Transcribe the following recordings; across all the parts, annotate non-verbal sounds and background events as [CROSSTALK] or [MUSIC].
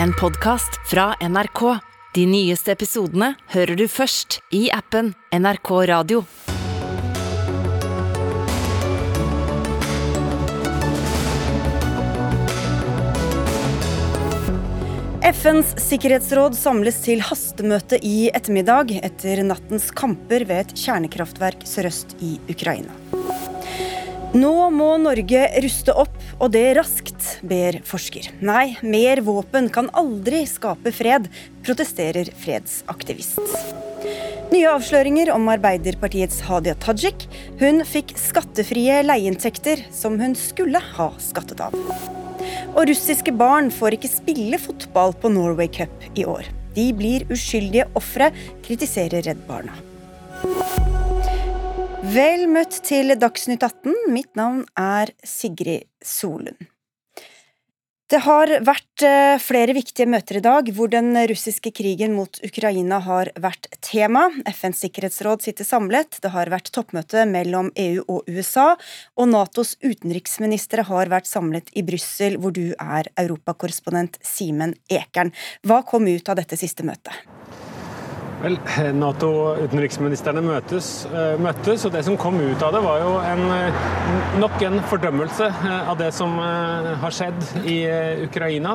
En podkast fra NRK. De nyeste episodene hører du først i appen NRK Radio. FNs sikkerhetsråd samles til hastemøte i ettermiddag etter nattens kamper ved et kjernekraftverk sørøst i Ukraina. Nå må Norge ruste opp, og det raskt, ber forsker. Nei, mer våpen kan aldri skape fred, protesterer fredsaktivist. Nye avsløringer om Arbeiderpartiets Hadia Tajik. Hun fikk skattefrie leieinntekter som hun skulle ha skattet av. Og russiske barn får ikke spille fotball på Norway Cup i år. De blir uskyldige ofre, kritiserer Redd Barna. Vel møtt til Dagsnytt 18. Mitt navn er Sigrid Solund. Det har vært eh, flere viktige møter i dag hvor den russiske krigen mot Ukraina har vært tema. FNs sikkerhetsråd sitter samlet, det har vært toppmøte mellom EU og USA, og Natos utenriksministre har vært samlet i Brussel, hvor du er europakorrespondent Simen Ekern. Hva kom ut av dette siste møtet? Vel, Nato-utenriksministrene møtes, uh, møttes, og det som kom ut av det, var jo en, uh, nok en fordømmelse av det som har skjedd i Ukraina.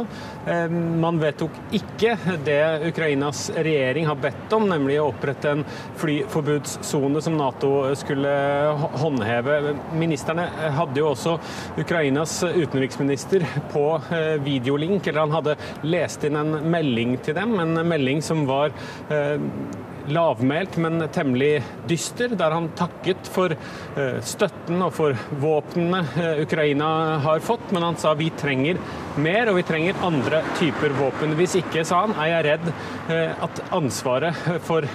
Man vedtok ikke det Ukrainas regjering har bedt om, nemlig å opprette en flyforbudssone som Nato skulle håndheve. Ministerne hadde jo også Ukrainas utenriksminister på videolink, eller han hadde lest inn en melding til dem, en melding som var lavmælt, men temmelig dyster, der han takket for eh, støtten og for våpnene eh, Ukraina har fått. Men han sa vi trenger mer, og vi trenger andre typer våpen. Hvis ikke, sa han, er jeg redd eh, at ansvaret for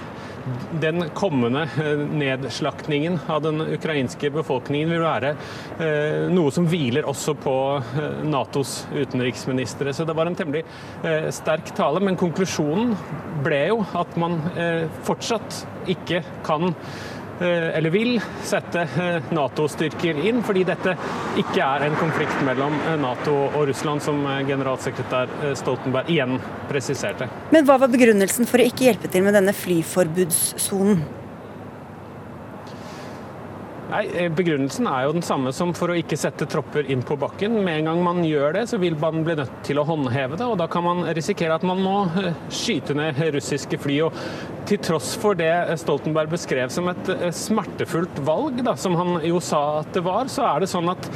den kommende eh, nedslaktningen av den ukrainske befolkningen vil være eh, noe som hviler også på eh, Natos utenriksministre. Så det var en temmelig sterk tale, men konklusjonen ble jo at man fortsatt ikke kan eller vil sette eh, Nato-styrker inn, fordi dette ikke er en konflikt mellom eh, Nato og Russland, som generalsekretær Stoltenberg igjen presiserte. Men hva var begrunnelsen for å ikke hjelpe til med denne flyforbudssonen? Nei, eh, Begrunnelsen er jo den samme som for å ikke sette tropper inn på bakken. Med en gang man gjør det, så vil man bli nødt til å håndheve det. og Da kan man risikere at man må eh, skyte ned russiske fly. og Til tross for det Stoltenberg beskrev som et eh, smertefullt valg, da, som han jo sa at det var, så er det sånn at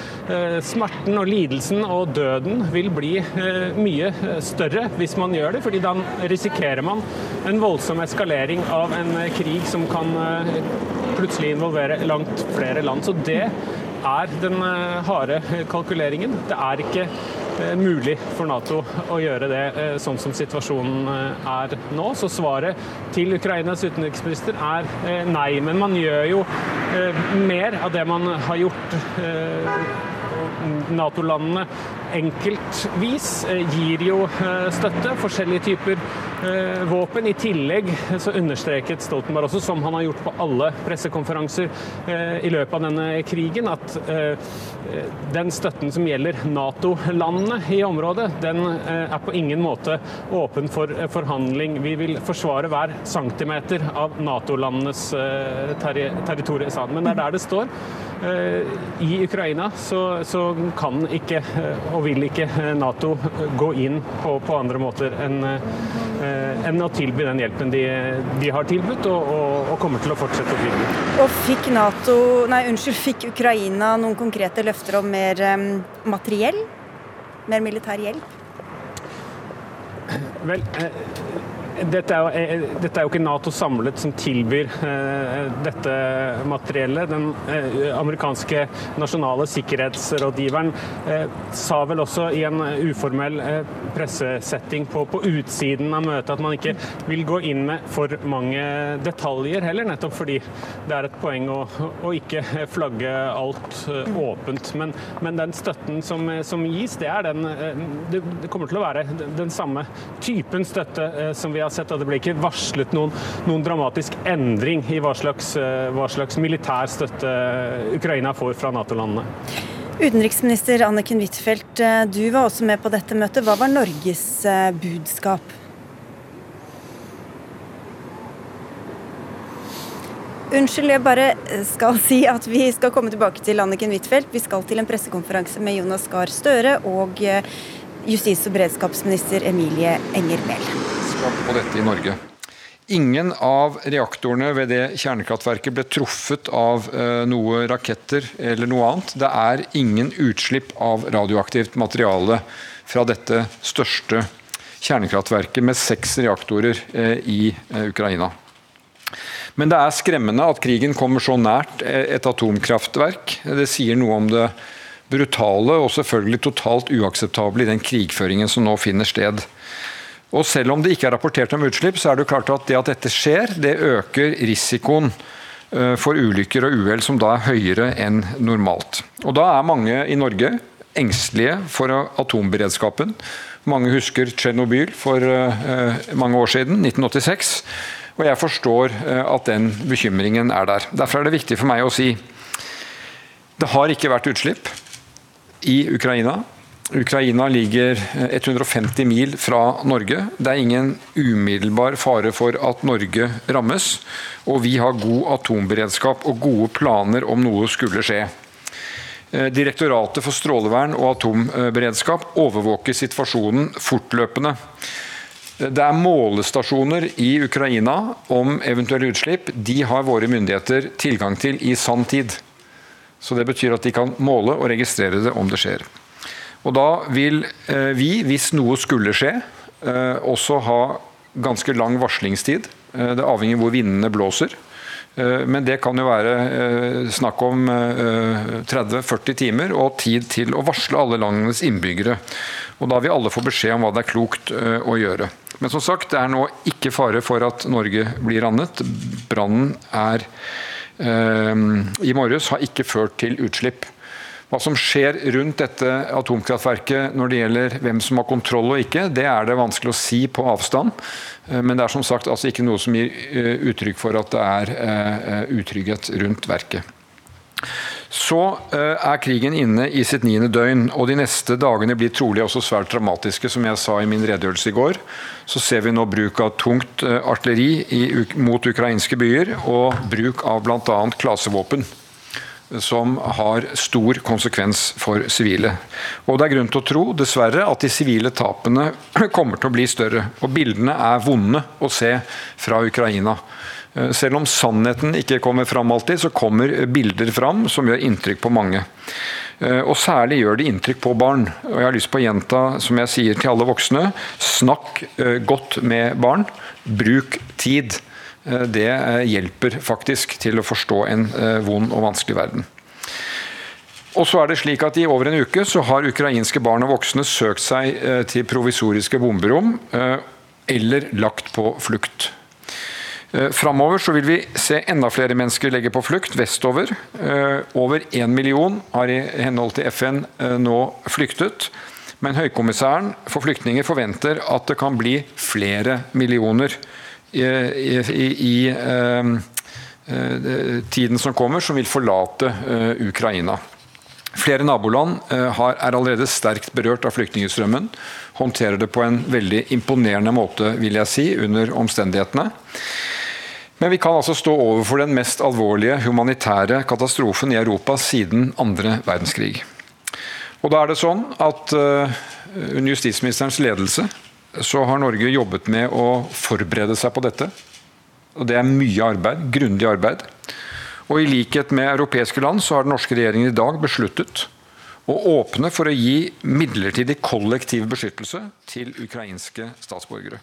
smerten og lidelsen og døden vil bli mye større hvis man gjør det. fordi da risikerer man en voldsom eskalering av en krig som kan plutselig involvere langt flere land. Så det er den eh, harde kalkuleringen. Det er ikke eh, mulig for Nato å gjøre det eh, sånn som situasjonen er nå. Så svaret til Ukrainas utenriksminister er nei. Men man gjør jo mer av det man har gjort. Nato-landene enkeltvis gir jo støtte. Forskjellige typer Eh, våpen. I tillegg så understreket Stoltenberg også, som han har gjort på alle pressekonferanser eh, i løpet av denne krigen, at eh, den støtten som gjelder Nato-landene i området, den er på ingen måte åpen for forhandling. Vi vil forsvare hver centimeter av Nato-landenes territorium, sa han. Men det er der det står. I Ukraina så, så, kan ikke og vil ikke Nato gå inn på, på andre måter enn Eh, enn å tilby den hjelpen de, de har tilbudt, og, og, og, kommer til å fortsette å tilby. Og fikk NATO, nei unnskyld, fikk Ukraina noen konkrete løfter om mer um, materiell? Mer militær hjelp? Vel, eh, dette er, jo, eh, dette er, jo, ikke Nato samlet som tilbyr eh, dette materiellet. Den eh, amerikanske nasjonale sikkerhetsrådgiveren eh, sa vel også i en uformell eh, pressesetting på, på, utsiden av møtet at man ikke vil gå inn med for mange detaljer heller, nettopp fordi det er et poeng å, å ikke flagge alt eh, åpent. Men, men, den støtten som, som gis, det, den, det, det, kommer til å være den samme typen støtte som vi har har sett at det ble ikke varslet noen, noen dramatisk endring i hva slags, eh, hva slags militær støtte Ukraina får fra Nato-landene. Utenriksminister Anniken Huitfeldt, eh, du var også med på dette møtet. Hva var Norges eh, budskap? Unnskyld, jeg bare skal [LAUGHS] si at vi skal komme tilbake til Anniken Huitfeldt. Vi skal til en pressekonferanse med Jonas Gahr Støre og justis- og beredskapsminister Emilie Enger Mehl. På dette i Norge. Ingen av reaktorene ved det kjernekraftverket ble truffet av eh, noe raketter eller noe annet. Det er ingen utslipp av radioaktivt materiale fra dette største kjernekraftverket med seks reaktorer eh, i Ukraina. Men det er skremmende at krigen kommer så nært et atomkraftverk. Det sier noe om det brutale og selvfølgelig totalt uakseptable i den krigføringen som nå finner sted. Og Selv om det ikke er rapportert om utslipp, så er det klart at det at dette skjer, det øker risikoen eh, for ulykker og uhell som da er høyere enn normalt. Og Da er mange i Norge engstelige for atomberedskapen. Mange husker Tsjernobyl for eh, mange år siden, 1986. Og jeg forstår eh, at den bekymringen er der. Derfor er det viktig for meg å si det har ikke vært utslipp i Ukraina. Ukraina ligger 150 eh, mil fra Norge. Det er ingen umiddelbar fare for at Norge rammes. Og vi har god atomberedskap og gode planer om noe skulle skje. Eh, Direktoratet for strålevern og atomberedskap overvåker situasjonen fortløpende. Det er målestasjoner i Ukraina om eventuelle utslipp. De har våre myndigheter tilgang til i sann tid. Så Det betyr at de kan måle og registrere det om det skjer. Og Da vil eh, vi, hvis noe skulle skje, eh, også ha ganske lang varslingstid. Eh, det avhenger av hvor vindene blåser. Men det kan jo være snakk om 30-40 timer og tid til å varsle alle landenes innbyggere. Og Da vil alle få beskjed om hva det er klokt å gjøre. Men som sagt, det er nå ikke fare for at Norge blir rannet. Brannen er i morges har ikke ført til utslipp. Hva som skjer rundt dette atomkraftverket når det gjelder hvem som har kontroll og ikke, det er det vanskelig å si på avstand. Eh, men det er som sagt altså ikke noe som gir eh, uttrykk for at det er eh, utrygghet rundt verket. Så eh, er krigen inne i sitt niende døgn, og de neste dagene blir trolig også svært dramatiske. Som jeg sa i min redegjørelse i går, så ser vi nå bruk av tungt eh, artilleri mot ukrainske byer, og bruk av bl.a. klasevåpen. Som har stor konsekvens for sivile. Og Det er grunn til å tro dessverre, at de sivile tapene [CLEARS THROAT] kommer til å bli større. Og Bildene er vonde å se fra Ukraina. Eh, selv om sannheten ikke kommer fram alltid, så kommer bilder fram som gjør inntrykk på mange. Eh, og særlig gjør det inntrykk på barn. Og jeg har lyst på å gjenta, som jeg sier til alle voksne, snakk eh, godt med barn. Bruk tid. Det hjelper faktisk til å forstå en vond og vanskelig verden. Og så er det slik at I over en uke så har ukrainske barn og voksne søkt seg til provisoriske bomberom eller lagt på flukt. Eh, framover så vil vi se enda flere mennesker legge på flukt vestover. Eh, over én million har i henhold til FN eh, nå flyktet. Men Høykommissæren for flyktninger forventer at det kan bli flere millioner i, i, i, tiden som kommer, som vil forlate Ukraina. Flere naboland er allerede sterkt berørt av flyktningstrømmen. Håndterer det på en veldig imponerende måte, vil jeg si, under omstendighetene. Men vi kan altså stå overfor den mest alvorlige humanitære katastrofen i Europa siden andre verdenskrig. Og da er det sånn at uh, Under justisministerens ledelse så har Norge jobbet med å forberede seg på dette. Og Det er mye arbeid, grundig arbeid. Og I likhet med europeiske land så har den norske regjeringen i dag besluttet å åpne for å gi midlertidig kollektiv beskyttelse til ukrainske statsborgere.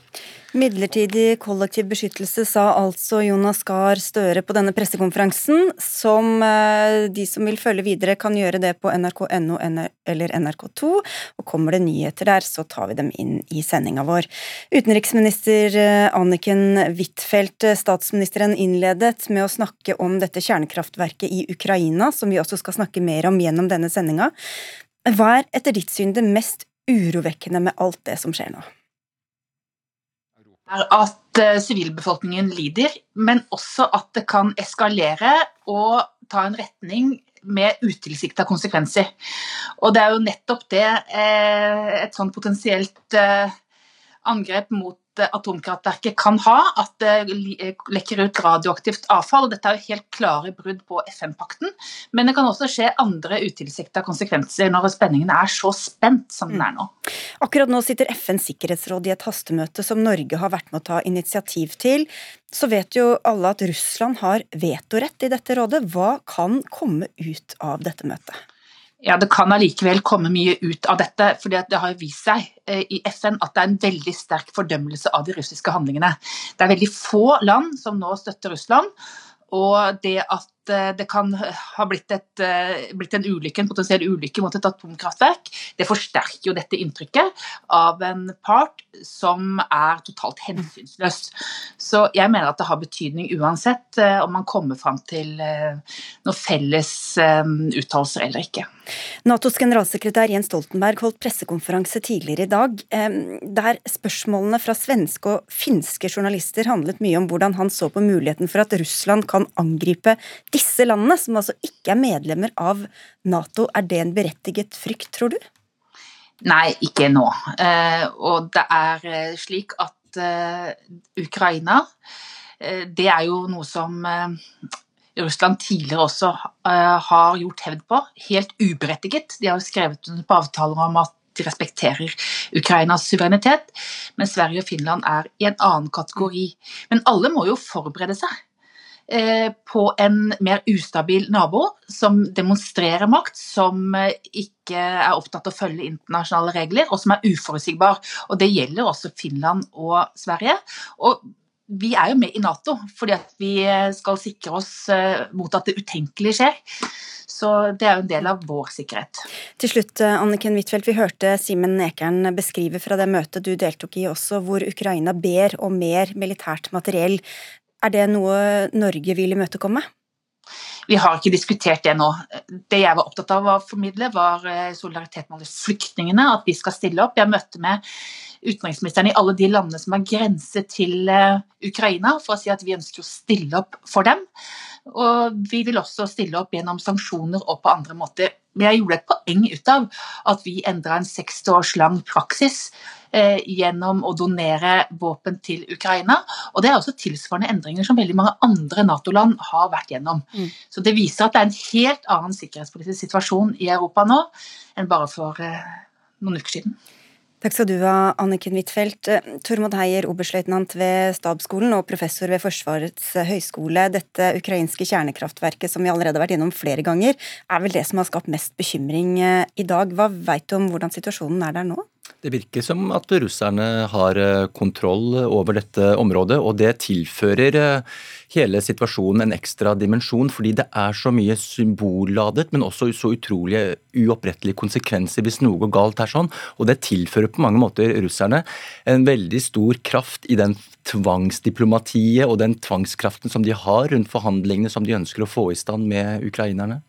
Midlertidig kollektiv beskyttelse, sa altså Jonas Gahr Støre på denne pressekonferansen, som eh, de som vil følge videre, kan gjøre det på nrk.no eller NRK2. Og kommer det nyheter der, så tar vi dem inn i sendinga vår. Utenriksminister eh, Anniken Huitfeldt, eh, statsministeren innledet med å snakke om dette kjernekraftverket i Ukraina, som vi også skal snakke mer om gjennom denne sendinga. Hva er etter ditt syn det mest urovekkende med alt det som skjer nå? at eh, sivilbefolkningen lider, men også at det kan eskalere og ta en retning med utilsikta konsekvenser. Og det er jo nettopp det et sånn potensielt angrep mot atomkraftverket kan ha, at det lekker ut radioaktivt avfall. og Dette er jo helt klare brudd på FN-pakten. Men det kan også skje andre utilsikta konsekvenser når spenningen er så spent som den er nå. Akkurat nå sitter FNs sikkerhetsråd i et hastemøte som Norge har vært med å ta initiativ til. Så vet jo alle at Russland har vetorett i dette rådet. Hva kan komme ut av dette møtet? Ja, Det kan allikevel komme mye ut av dette. for Det har vist seg eh, i FN at det er en veldig sterk fordømmelse av de russiske handlingene. Det er veldig få land som nå støtter Russland. Og det at Eh, det kan ha blitt, et, eh, blitt, en ulykke, en potensiell ulykke mot et atomkraftverk, det forsterker jo dette inntrykket av en part som er totalt hensynsløs. Så jeg mener at det har betydning uansett eh, om man kommer fram til noen felles uttalelser eller ikke. Natos generalsekretær Jens Stoltenberg holdt pressekonferanse tidligere i dag, der spørsmålene fra svenske og finske journalister handlet mye om hvordan han så på muligheten for at Russland kan angripe disse landene, som altså ikke er medlemmer av Nato, er det en berettiget frykt, tror du? Nei, ikke nå. Eh, og det er eh, slik at eh, Ukraina Det er jo noe som Russland tidligere også har gjort hevd på, helt uberettiget. De har jo skrevet på avtaler om at de respekterer Ukrainas suverenitet, men Sverige og Finland er i en annen kategori. Men alle må jo forberede seg på en mer ustabil nabo som demonstrerer makt, som eh, ikke er opptatt av å følge internasjonale regler, og som er uforutsigbar. Og Det gjelder også Finland og Sverige. Og vi er jo med i Nato fordi at vi skal sikre oss eh, mot at det utenkelige skjer. Så det er jo en del av vår sikkerhet. Til slutt, Anniken Huitfeldt, vi hørte Simen Ekern beskrive fra det møtet du deltok i også, hvor Ukraina ber om mer militært materiell. Er det noe Norge vil imøtekomme? Vi har ikke diskutert det nå. Det jeg var opptatt av å formidle, var eh, solidaritet med alle flyktningene, at vi skal stille opp. Jeg møtte med utenriksministeren i alle de landene som har grense til eh, Ukraina, for å si at vi ønsker å stille opp for dem. Og vi vil også stille opp gjennom sanksjoner og på andre måter. Men jeg gjorde et poeng ut av at vi endra en 60 års lang praksis Eh, gjennom å donere våpen til Ukraina. Og Det er også tilsvarende endringer som veldig mange andre Nato-land har vært gjennom. Mm. Så Det viser at det er en helt annen sikkerhetspolitisk situasjon i Europa nå enn bare for eh, noen uker siden. Takk skal du ha, Anniken Huitfeldt. Eh, Tormod Heier, oberstløytnant ved Stabsskolen og professor ved Forsvarets høgskole. Dette ukrainske kjernekraftverket som vi allerede har vært gjennom flere ganger, er vel det som har skapt mest bekymring i dag. Hva veit du om hvordan situasjonen er der nå? Det virker som at russerne har eh, kontroll over dette området, og det tilfører eh, hele situasjonen en ekstra dimensjon, fordi det er så mye symbolladet, men også så utrolig uopprettelige konsekvenser hvis noe går galt her sånn. Og det tilfører på mange måter russerne en veldig stor kraft i den tvangsdiplomatiet og den tvangskraften som de har rundt forhandlingene som de ønsker å få i stand med ukrainerne.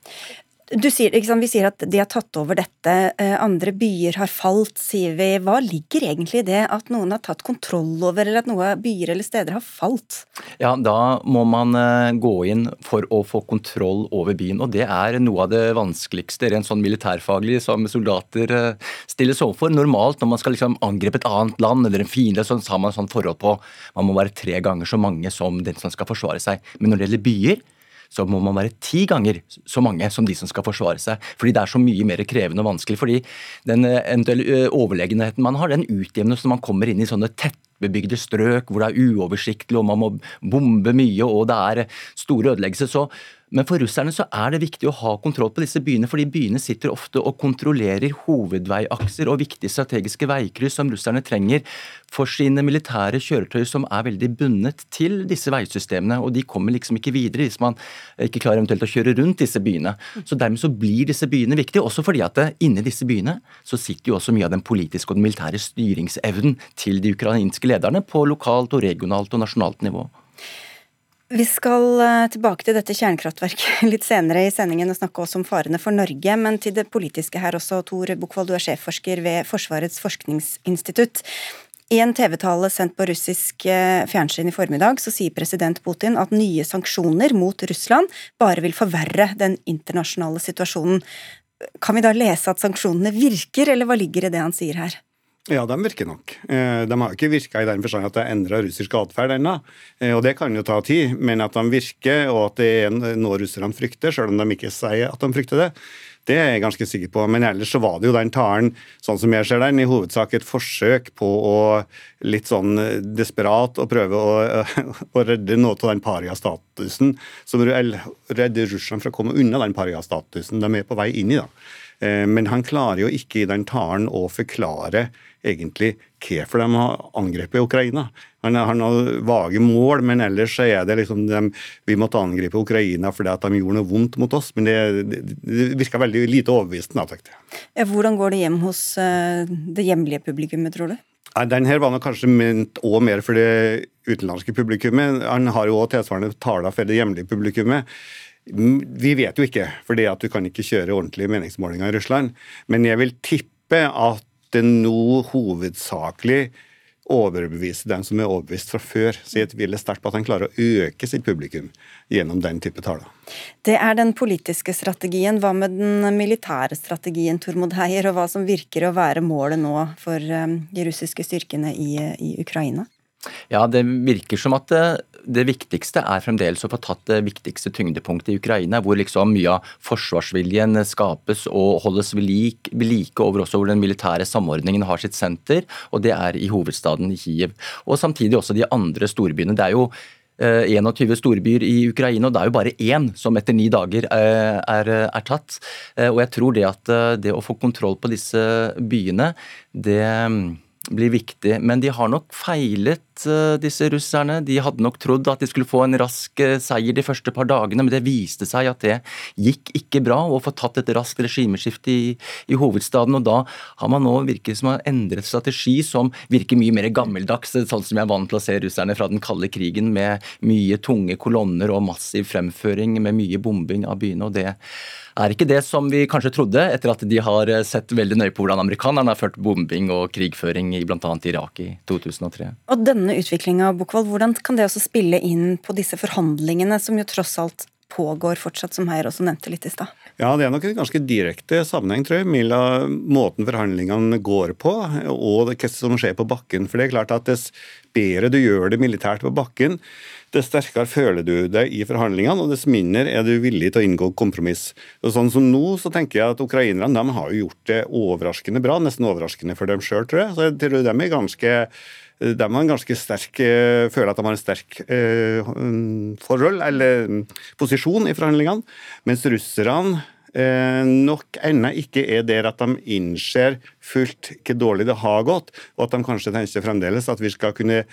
Sier, sant, vi sier at de har tatt over dette, eh, andre byer har falt, sier vi. Hva ligger egentlig i det at noen har tatt kontroll over, eller at noen byer eller steder har falt? Ja, Da må man eh, gå inn for å få kontroll over byen. Og det er noe av det vanskeligste rent sånn militærfaglig som soldater eh, stilles overfor. Normalt når man skal liksom angripe et annet land eller en fiende, så har man sånn forhold på man må være tre ganger så mange som den som skal forsvare seg. Men når det gjelder byer, så må man være ti ganger så mange som de som skal forsvare seg. Fordi det er så mye mer krevende og vanskelig. Fordi den eh, eventuelle eh, overlegenheten man har, den utjevnes når man kommer inn i sånne tettbebygde strøk hvor det er uoversiktlig og man må bombe mye og det er store ødeleggelser. Så men for russerne så er det viktig å ha kontroll på disse byene, fordi byene sitter ofte og kontrollerer hovedveiakser og viktige strategiske veikryss som russerne trenger for sine militære kjøretøy som er veldig bundet til disse veisystemene. Og de kommer liksom ikke videre hvis man ikke klarer eventuelt å kjøre rundt disse byene. Så dermed så blir disse byene viktige, også fordi at inni disse byene så sitter jo også mye av den politiske og den militære styringsevnen til de ukrainske lederne på lokalt og regionalt og nasjonalt nivå. Vi skal eh, tilbake til dette kjernekraftverket [LAUGHS] litt senere i sendingen og snakke også om farene for Norge, men til det politiske her også. Tor Bukkvold, du er sjefforsker ved Forsvarets forskningsinstitutt. I en TV-tale sendt på russisk eh, fjernsyn i formiddag så sier president Putin at nye sanksjoner mot Russland bare vil forverre den internasjonale situasjonen. Kan vi da lese at sanksjonene virker, eller hva ligger i det han sier her? Ja, de virker nok. Eh, de har ikke virka i den forstand at det har endra russisk atferd ennå. Eh, og det kan jo ta tid, men at de virker, og at det er noe russerne frykter, selv om de ikke sier at de frykter det, det er jeg ganske sikker på. Men ellers så var det jo den talen, sånn som jeg ser den, i hovedsak et forsøk på å litt sånn desperat å prøve å, [LAUGHS] å redde noe av den pariastatusen. Som redder Russland fra å komme unna den pariastatusen de er på vei inn i. da. Eh, men han klarer jo ikke i den talen å forklare egentlig hvorfor de har angrepet Ukraina. Han har noen vage mål, men ellers så er det liksom de, vi måtte angripe Ukraina fordi at de gjorde noe vondt mot oss. Men det, det, det virka veldig lite overbevisende. Ja, hvordan går det hjem hos uh, det hjemlige publikummet, tror du? Den her var nok kanskje ment òg mer for det utenlandske publikummet. Han har jo òg tilsvarende taler for det hjemlige publikummet. Vi vet jo ikke, for du kan ikke kjøre ordentlige meningsmålinger i Russland. Men jeg vil tippe at det nå hovedsakelig overbevise den som er overbevist fra før. Så jeg tviler sterkt på at han klarer å øke sitt publikum gjennom den type taler. Det er den politiske strategien. Hva med den militære strategien, Tormod Heier, og hva som virker å være målet nå for um, de russiske styrkene i, i Ukraina? Ja, Det virker som at det, viktigste er fremdeles å få tatt det viktigste tyngdepunktet i Ukraina, hvor liksom mye av forsvarsviljen skapes og holdes ved like, over også hvor den militære samordningen har sitt senter, og det er i hovedstaden Kiev. Og samtidig også de andre storbyene. Det er jo 21 eh, storbyer i Ukraina, og det er jo bare én som etter ni dager er, er, er, tatt. Eh, og jeg tror det at det å få kontroll på disse byene, det blir viktig. Men de har nok feilet, eh, disse russerne. De hadde nok trodd at de skulle få en rask eh, seier de første par dagene, men det viste seg at det gikk ikke bra å få tatt et raskt regimeskifte i, i, hovedstaden. Og da har man nå virket som har endret strategi som virker mye mer gammeldags, sånn som jeg er vant til å se russerne fra den kalde krigen, med mye tunge kolonner og massiv fremføring med mye bombing av byene. og det er ikke det som vi kanskje trodde, etter at de har eh, sett veldig nøye på hvordan amerikanerne har ført bombing og krigføring i bl.a. Irak i 2003. Og denne utviklinga, Bukkvold, hvordan kan det også spille inn på disse forhandlingene, som jo tross alt pågår fortsatt, som Heier også nevnte litt i stad? Ja, det er nok en ganske direkte sammenheng, tror jeg, mellom måten forhandlingene går på og hva som skjer på bakken. For det er klart at dess bedre du gjør det militært på bakken, dess sterkere føler du deg i forhandlingene, og dess mindre er du villig til å inngå kompromiss. Og sånn som nå, så tenker jeg at Ukrainerne de har jo gjort det overraskende bra, nesten overraskende for dem sjøl, tror jeg. Så jeg tror de er ganske de man ganske sterk, eh, føler at de har en sterk eh, forhold, eller posisjon, i forhandlingene. Mens russerne eh, nok ennå ikke er der at de innser fullt hvor dårlig det har gått, og at de kanskje tenker fremdeles at vi skal kunne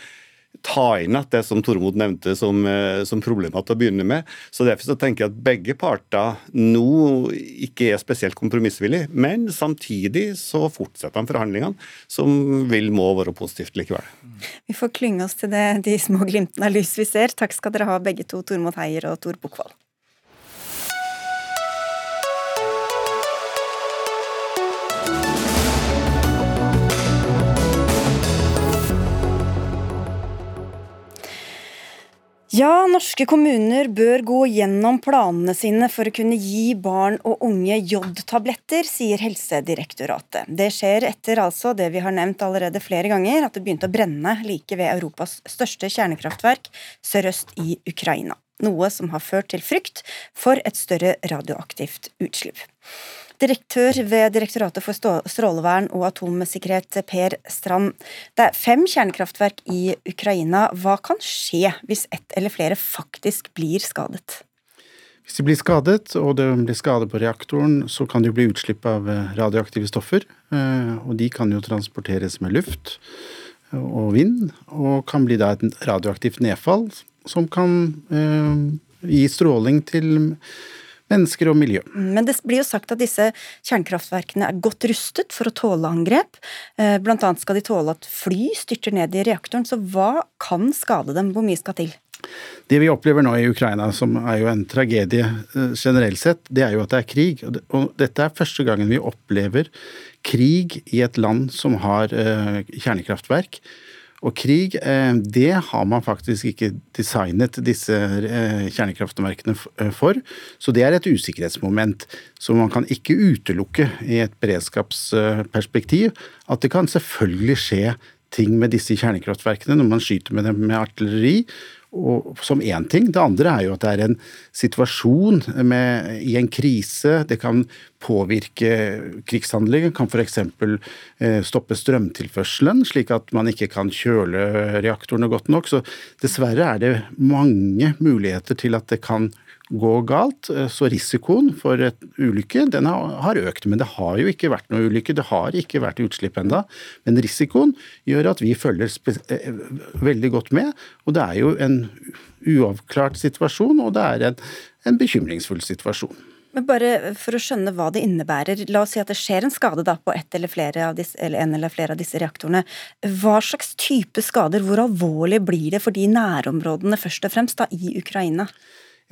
ta inn at det som Tormod nevnte som, eh, som problemet til å begynne med. Så Derfor så tenker jeg at begge parter nå ikke er spesielt kompromissvillige, men samtidig så fortsetter de forhandlingene, som vil må være positivt likevel. Vi får klynge oss til det, de små glimtene av lys vi ser. Takk skal dere ha begge to, Tormod Heier og Tor Bukkvold. Ja, norske kommuner bør gå gjennom planene sine for å kunne gi barn og unge jodtabletter, sier Helsedirektoratet. Det skjer etter altså det vi har nevnt allerede flere ganger, at det begynte å brenne like ved Europas største kjernekraftverk sørøst i Ukraina. Noe som har ført til frykt for et større radioaktivt utslipp. Direktør ved Direktoratet for strålevern og atomsikkerhet, Per Strand. Det er fem kjernekraftverk i Ukraina. Hva kan skje hvis ett eller flere faktisk blir skadet? Hvis de blir skadet, og det blir skade på reaktoren, så kan det jo bli utslipp av eh, radioaktive stoffer. Eh, og de kan jo transporteres med luft og vind, og kan bli da et radioaktivt nedfall som kan eh, gi stråling til mennesker og miljø. Men det blir jo sagt at disse kjernekraftverkene er godt rustet for å tåle angrep. Eh, blant annet skal de tåle at fly styrter ned i reaktoren. Så hva kan skade dem? Hvor mye skal til? Det vi opplever nå i Ukraina, som er jo en tragedie eh, generelt sett, det er jo at det er krig. Og dette er første gangen vi opplever krig i et land som har eh, kjernekraftverk. Og krig, eh, det har man faktisk ikke designet disse kjernekraftverkene for. Så det er et usikkerhetsmoment. Så man kan ikke utelukke i et beredskapsperspektiv at det kan selvfølgelig skje ting med disse kjernekraftverkene når man skyter med dem med artilleri og, som én ting. Det andre er jo at det er en situasjon med, i en krise. Det kan påvirke krigshandlinger. Kan f.eks. Eh, stoppe strømtilførselen, slik at man ikke kan kjøle reaktorene godt nok. Så dessverre er det mange muligheter til at det kan gå galt. Eh, så risikoen for et ulykke den har økt. Men det har jo ikke vært noe ulykke, det har ikke vært utslipp enda. Men risikoen gjør at vi følger eh, veldig godt med. Og det er jo en uavklart situasjon, og det er en, en bekymringsfull situasjon. Men bare for å skjønne hva det innebærer, la oss si at det skjer en skade da på ett eller disse, eller en eller flere av disse reaktorene. Hva slags type skader, hvor alvorlig blir det for de nærområdene først og fremst da i Ukraina?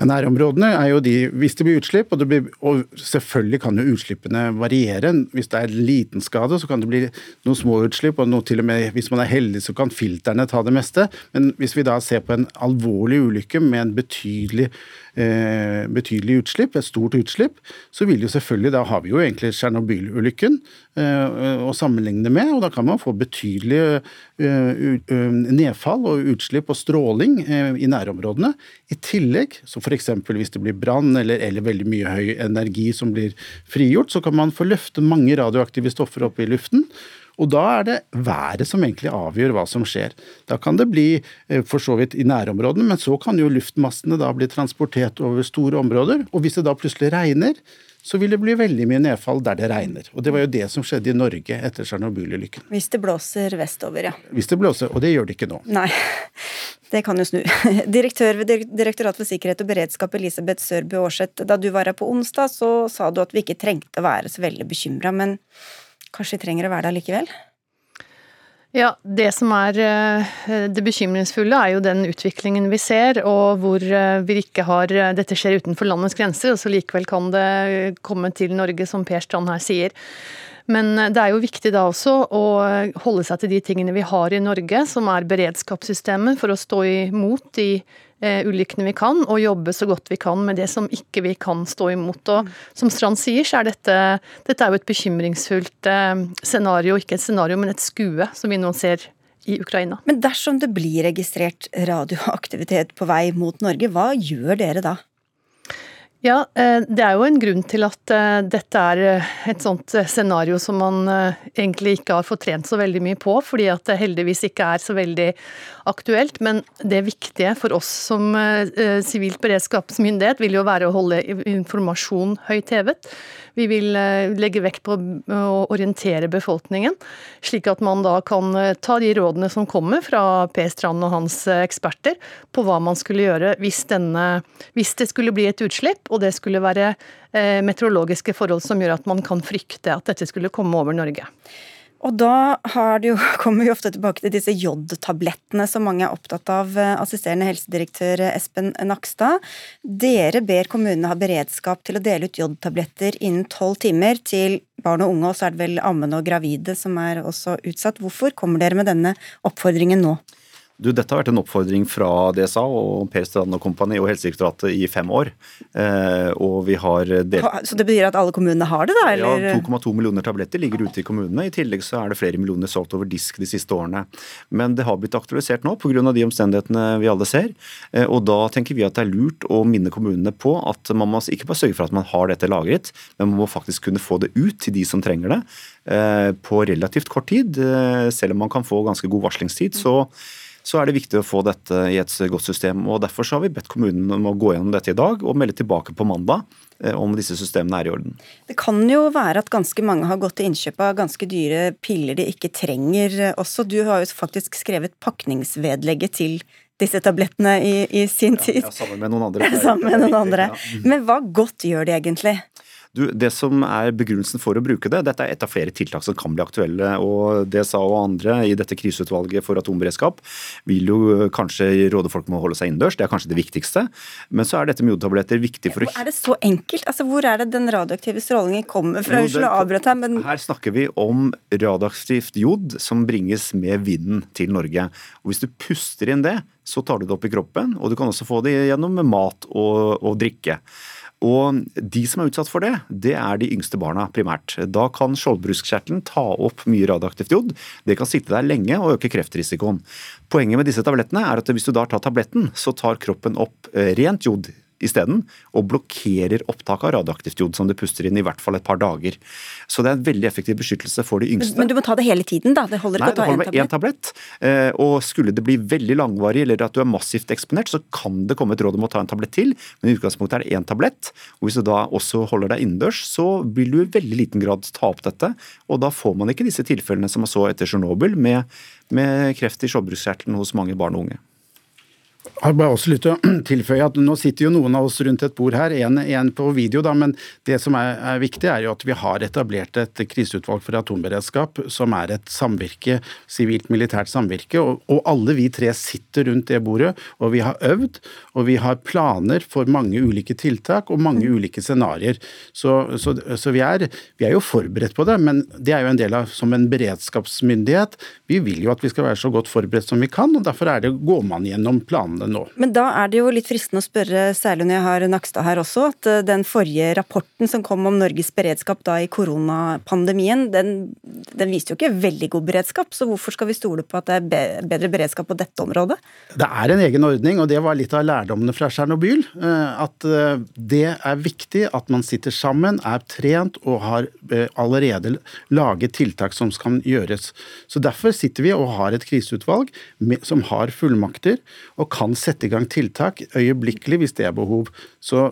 Nærområdene er jo de hvis det blir utslipp, og, blir, og, selvfølgelig kan jo utslippene variere. Hvis det er en liten skade, så kan det bli noen små utslipp, og noe til og med hvis man er heldig, så kan filterne ta det meste. Men hvis vi da ser på en alvorlig ulykke med en betydelig eh, betydelig utslipp, et stort utslipp, så vil jo selvfølgelig Da har vi jo egentlig Tsjernobyl-ulykken eh, å sammenligne med, og da kan man få betydelig eh, nedfall og utslipp og stråling eh, i nærområdene. I tillegg, så f.eks. hvis det blir brann eller, eller veldig mye høy energi som blir frigjort, så kan man få løfte mange radioaktive stoffer opp i luften. Og da er det været som egentlig avgjør hva som skjer. Da kan det bli eh, for så vidt i nærområdene, men så kan jo luftmassene da bli transportert over store områder. Og hvis det da plutselig regner, så vil det bli veldig mye nedfall der det regner. Og det var jo det som skjedde i Norge etter Tsjernobyl-ulykken. Hvis det blåser vestover, ja. Hvis det blåser, og det gjør det ikke nå. Nei, [LAUGHS] det kan jo snu. [LAUGHS] Direktør ved Direktoratet for sikkerhet og beredskap, Elisabeth Sørby Aarseth, da du var her på onsdag, så sa du at vi ikke trengte å være så veldig bekymra, men kanskje vi trenger å være det allikevel? Ja, det som er eh, det bekymringsfulle er jo den utviklingen vi ser, og hvor eh, vi ikke har eh, Dette skjer utenfor landets grenser, og så likevel kan det komme til Norge, som Per Strand her sier. Men det er jo viktig da også å holde seg til de tingene vi har i Norge, som er beredskapssystemet for å stå imot de eh, ulykkene vi kan, og jobbe så godt vi kan med det som ikke vi kan stå imot. Og som Strand sier, så er dette, dette er jo et bekymringsfullt eh, scenario, ikke et scenario, men et skue, som vi nå ser i Ukraina. Men dersom det blir registrert radioaktivitet på vei mot Norge, hva gjør dere da? Ja, eh, det er jo en grunn til at eh, dette er eh, et sånt scenario som man egentlig ikke har fått trent så veldig mye på, fordi at det heldigvis ikke er så veldig aktuelt. Men det viktige for oss som sivilt beredskapsmyndighet vil jo være å holde informasjon høyt hevet. Vi vil legge vekt på å orientere befolkningen, slik at man da kan ta de rådene som kommer fra P. Strand og hans eksperter på hva man skulle gjøre hvis, denne, hvis det skulle bli et utslipp, og det skulle være meteorologiske forhold som gjør at man kan frykte at dette skulle komme over Norge. Og da jo, [LAUGHS] kommer vi ofte tilbake til disse jodtablettene som mange er opptatt av. Assisterende helsedirektør Espen Nakstad. Dere ber kommunene ha beredskap til å dele ut jodtabletter innen tolv timer til barn og unge, og så er det vel ammende og gravide som er også utsatt. Hvorfor kommer dere med denne oppfordringen nå? Du, dette har vært en oppfordring fra DSA og Per Strand og kompani og Helsedirektoratet i fem år. Eh, og vi har delt... Så det betyr at alle kommunene har det, da? Eller? Ja, 2,2 millioner tabletter ligger ute i kommunene. I tillegg så er det flere millioner solgt over disk de siste årene. Men det har blitt aktualisert nå pga. de omstendighetene vi alle ser. Eh, og da tenker vi at det er lurt å minne kommunene på at man må ikke bare sørge for at man har dette lagret, men man må faktisk kunne få det ut til de som trenger det eh, på relativt kort tid. Eh, selv om man kan få ganske god varslingstid. så så er det viktig å få dette i et godt system. og Derfor så har vi bedt kommunen om å gå gjennom dette i dag og melde tilbake på mandag eh, om disse systemene er i orden. Det kan jo være at ganske mange har gått til innkjøp av ganske dyre piller de ikke trenger også. Du har jo faktisk skrevet pakningsvedlegget til disse tablettene i, i sin tid. Ja, sammen med noen andre. [LAUGHS] sammen med noen andre. Men hva godt gjør de egentlig? Du, det som er begrunnelsen for å bruke det, dette er et av flere tiltak som kan bli aktuelle. og DSA og andre i dette kriseutvalget for atomberedskap vil jo kanskje råde folk med å holde seg innendørs, det er kanskje det viktigste. Men så er dette med jodtabletter viktig for å Er det så enkelt? Altså, Hvor er det den radioaktive strålingen kommer fra? Unnskyld å avbryte her, men Her snakker vi om radioaktivt jod som bringes med vinden til Norge. Og Hvis du puster inn det, så tar du det opp i kroppen, og du kan også få det gjennom mat og, og drikke. Og De som er utsatt for det, det er de yngste barna primært. Da kan skjoldbruskkjertelen ta opp mye radioaktivt jod. Det kan sitte der lenge og øke kreftrisikoen. Poenget med disse tablettene er at hvis du da tar tabletten, så tar kroppen opp eh, rent jod isteden, og blokkerer opptak av radioaktivt jod som du puster inn i hvert fall et par dager. Så det er en veldig effektiv beskyttelse for de yngste. Men du må ta det hele tiden, da? Det holder Nei, ikke det å ta holder med én tablett? tablett. Eh, Og skulle det bli veldig langvarig eller at du er massivt eksponert, så kan det komme et råd om å ta en tablett til, men i utgangspunktet er det én tablett. Og Hvis du da også holder deg innendørs, så vil du i veldig liten grad ta opp dette. Og da får man ikke disse tilfellene som man så etter Tsjernobyl, med, med kreft i skjoldbruskkjertelen hos mange barn og unge. Jeg har bare også lyst til å [CLEARS THROAT] tilføye at Nå sitter jo noen av oss rundt et bord her, en, på video, da, men det som er, er, viktig, er jo at vi har etablert et kriseutvalg for atomberedskap, som er et samvirke, sivilt-militært samvirke. Og, og, alle vi tre sitter rundt det bordet, og vi har øvd, og vi har planer for mange ulike tiltak og mange ulike scenarioer. Så, så, så vi, er, vi, er, jo forberedt på det, men det er jo en del av som en beredskapsmyndighet. Vi vil jo at vi skal være så godt forberedt som vi kan, og derfor er det, går man gjennom planene nå. Men da er det jo litt fristende å spørre, særlig når jeg har Nakstad her også, at eh, den forrige rapporten som kom om Norges beredskap da i koronapandemien, den, den viste jo ikke veldig god beredskap, så hvorfor skal vi stole på at det er bedre beredskap på dette området? Det er en egen ordning, og det var litt av lærdommene fra Tsjernobyl. eh, At eh, det er viktig at man sitter sammen, er trent og har allerede laget tiltak som kan gjøres. Så Derfor sitter vi og har et kriseutvalg som har fullmakter og kan sette i gang tiltak øyeblikkelig hvis det er behov. Så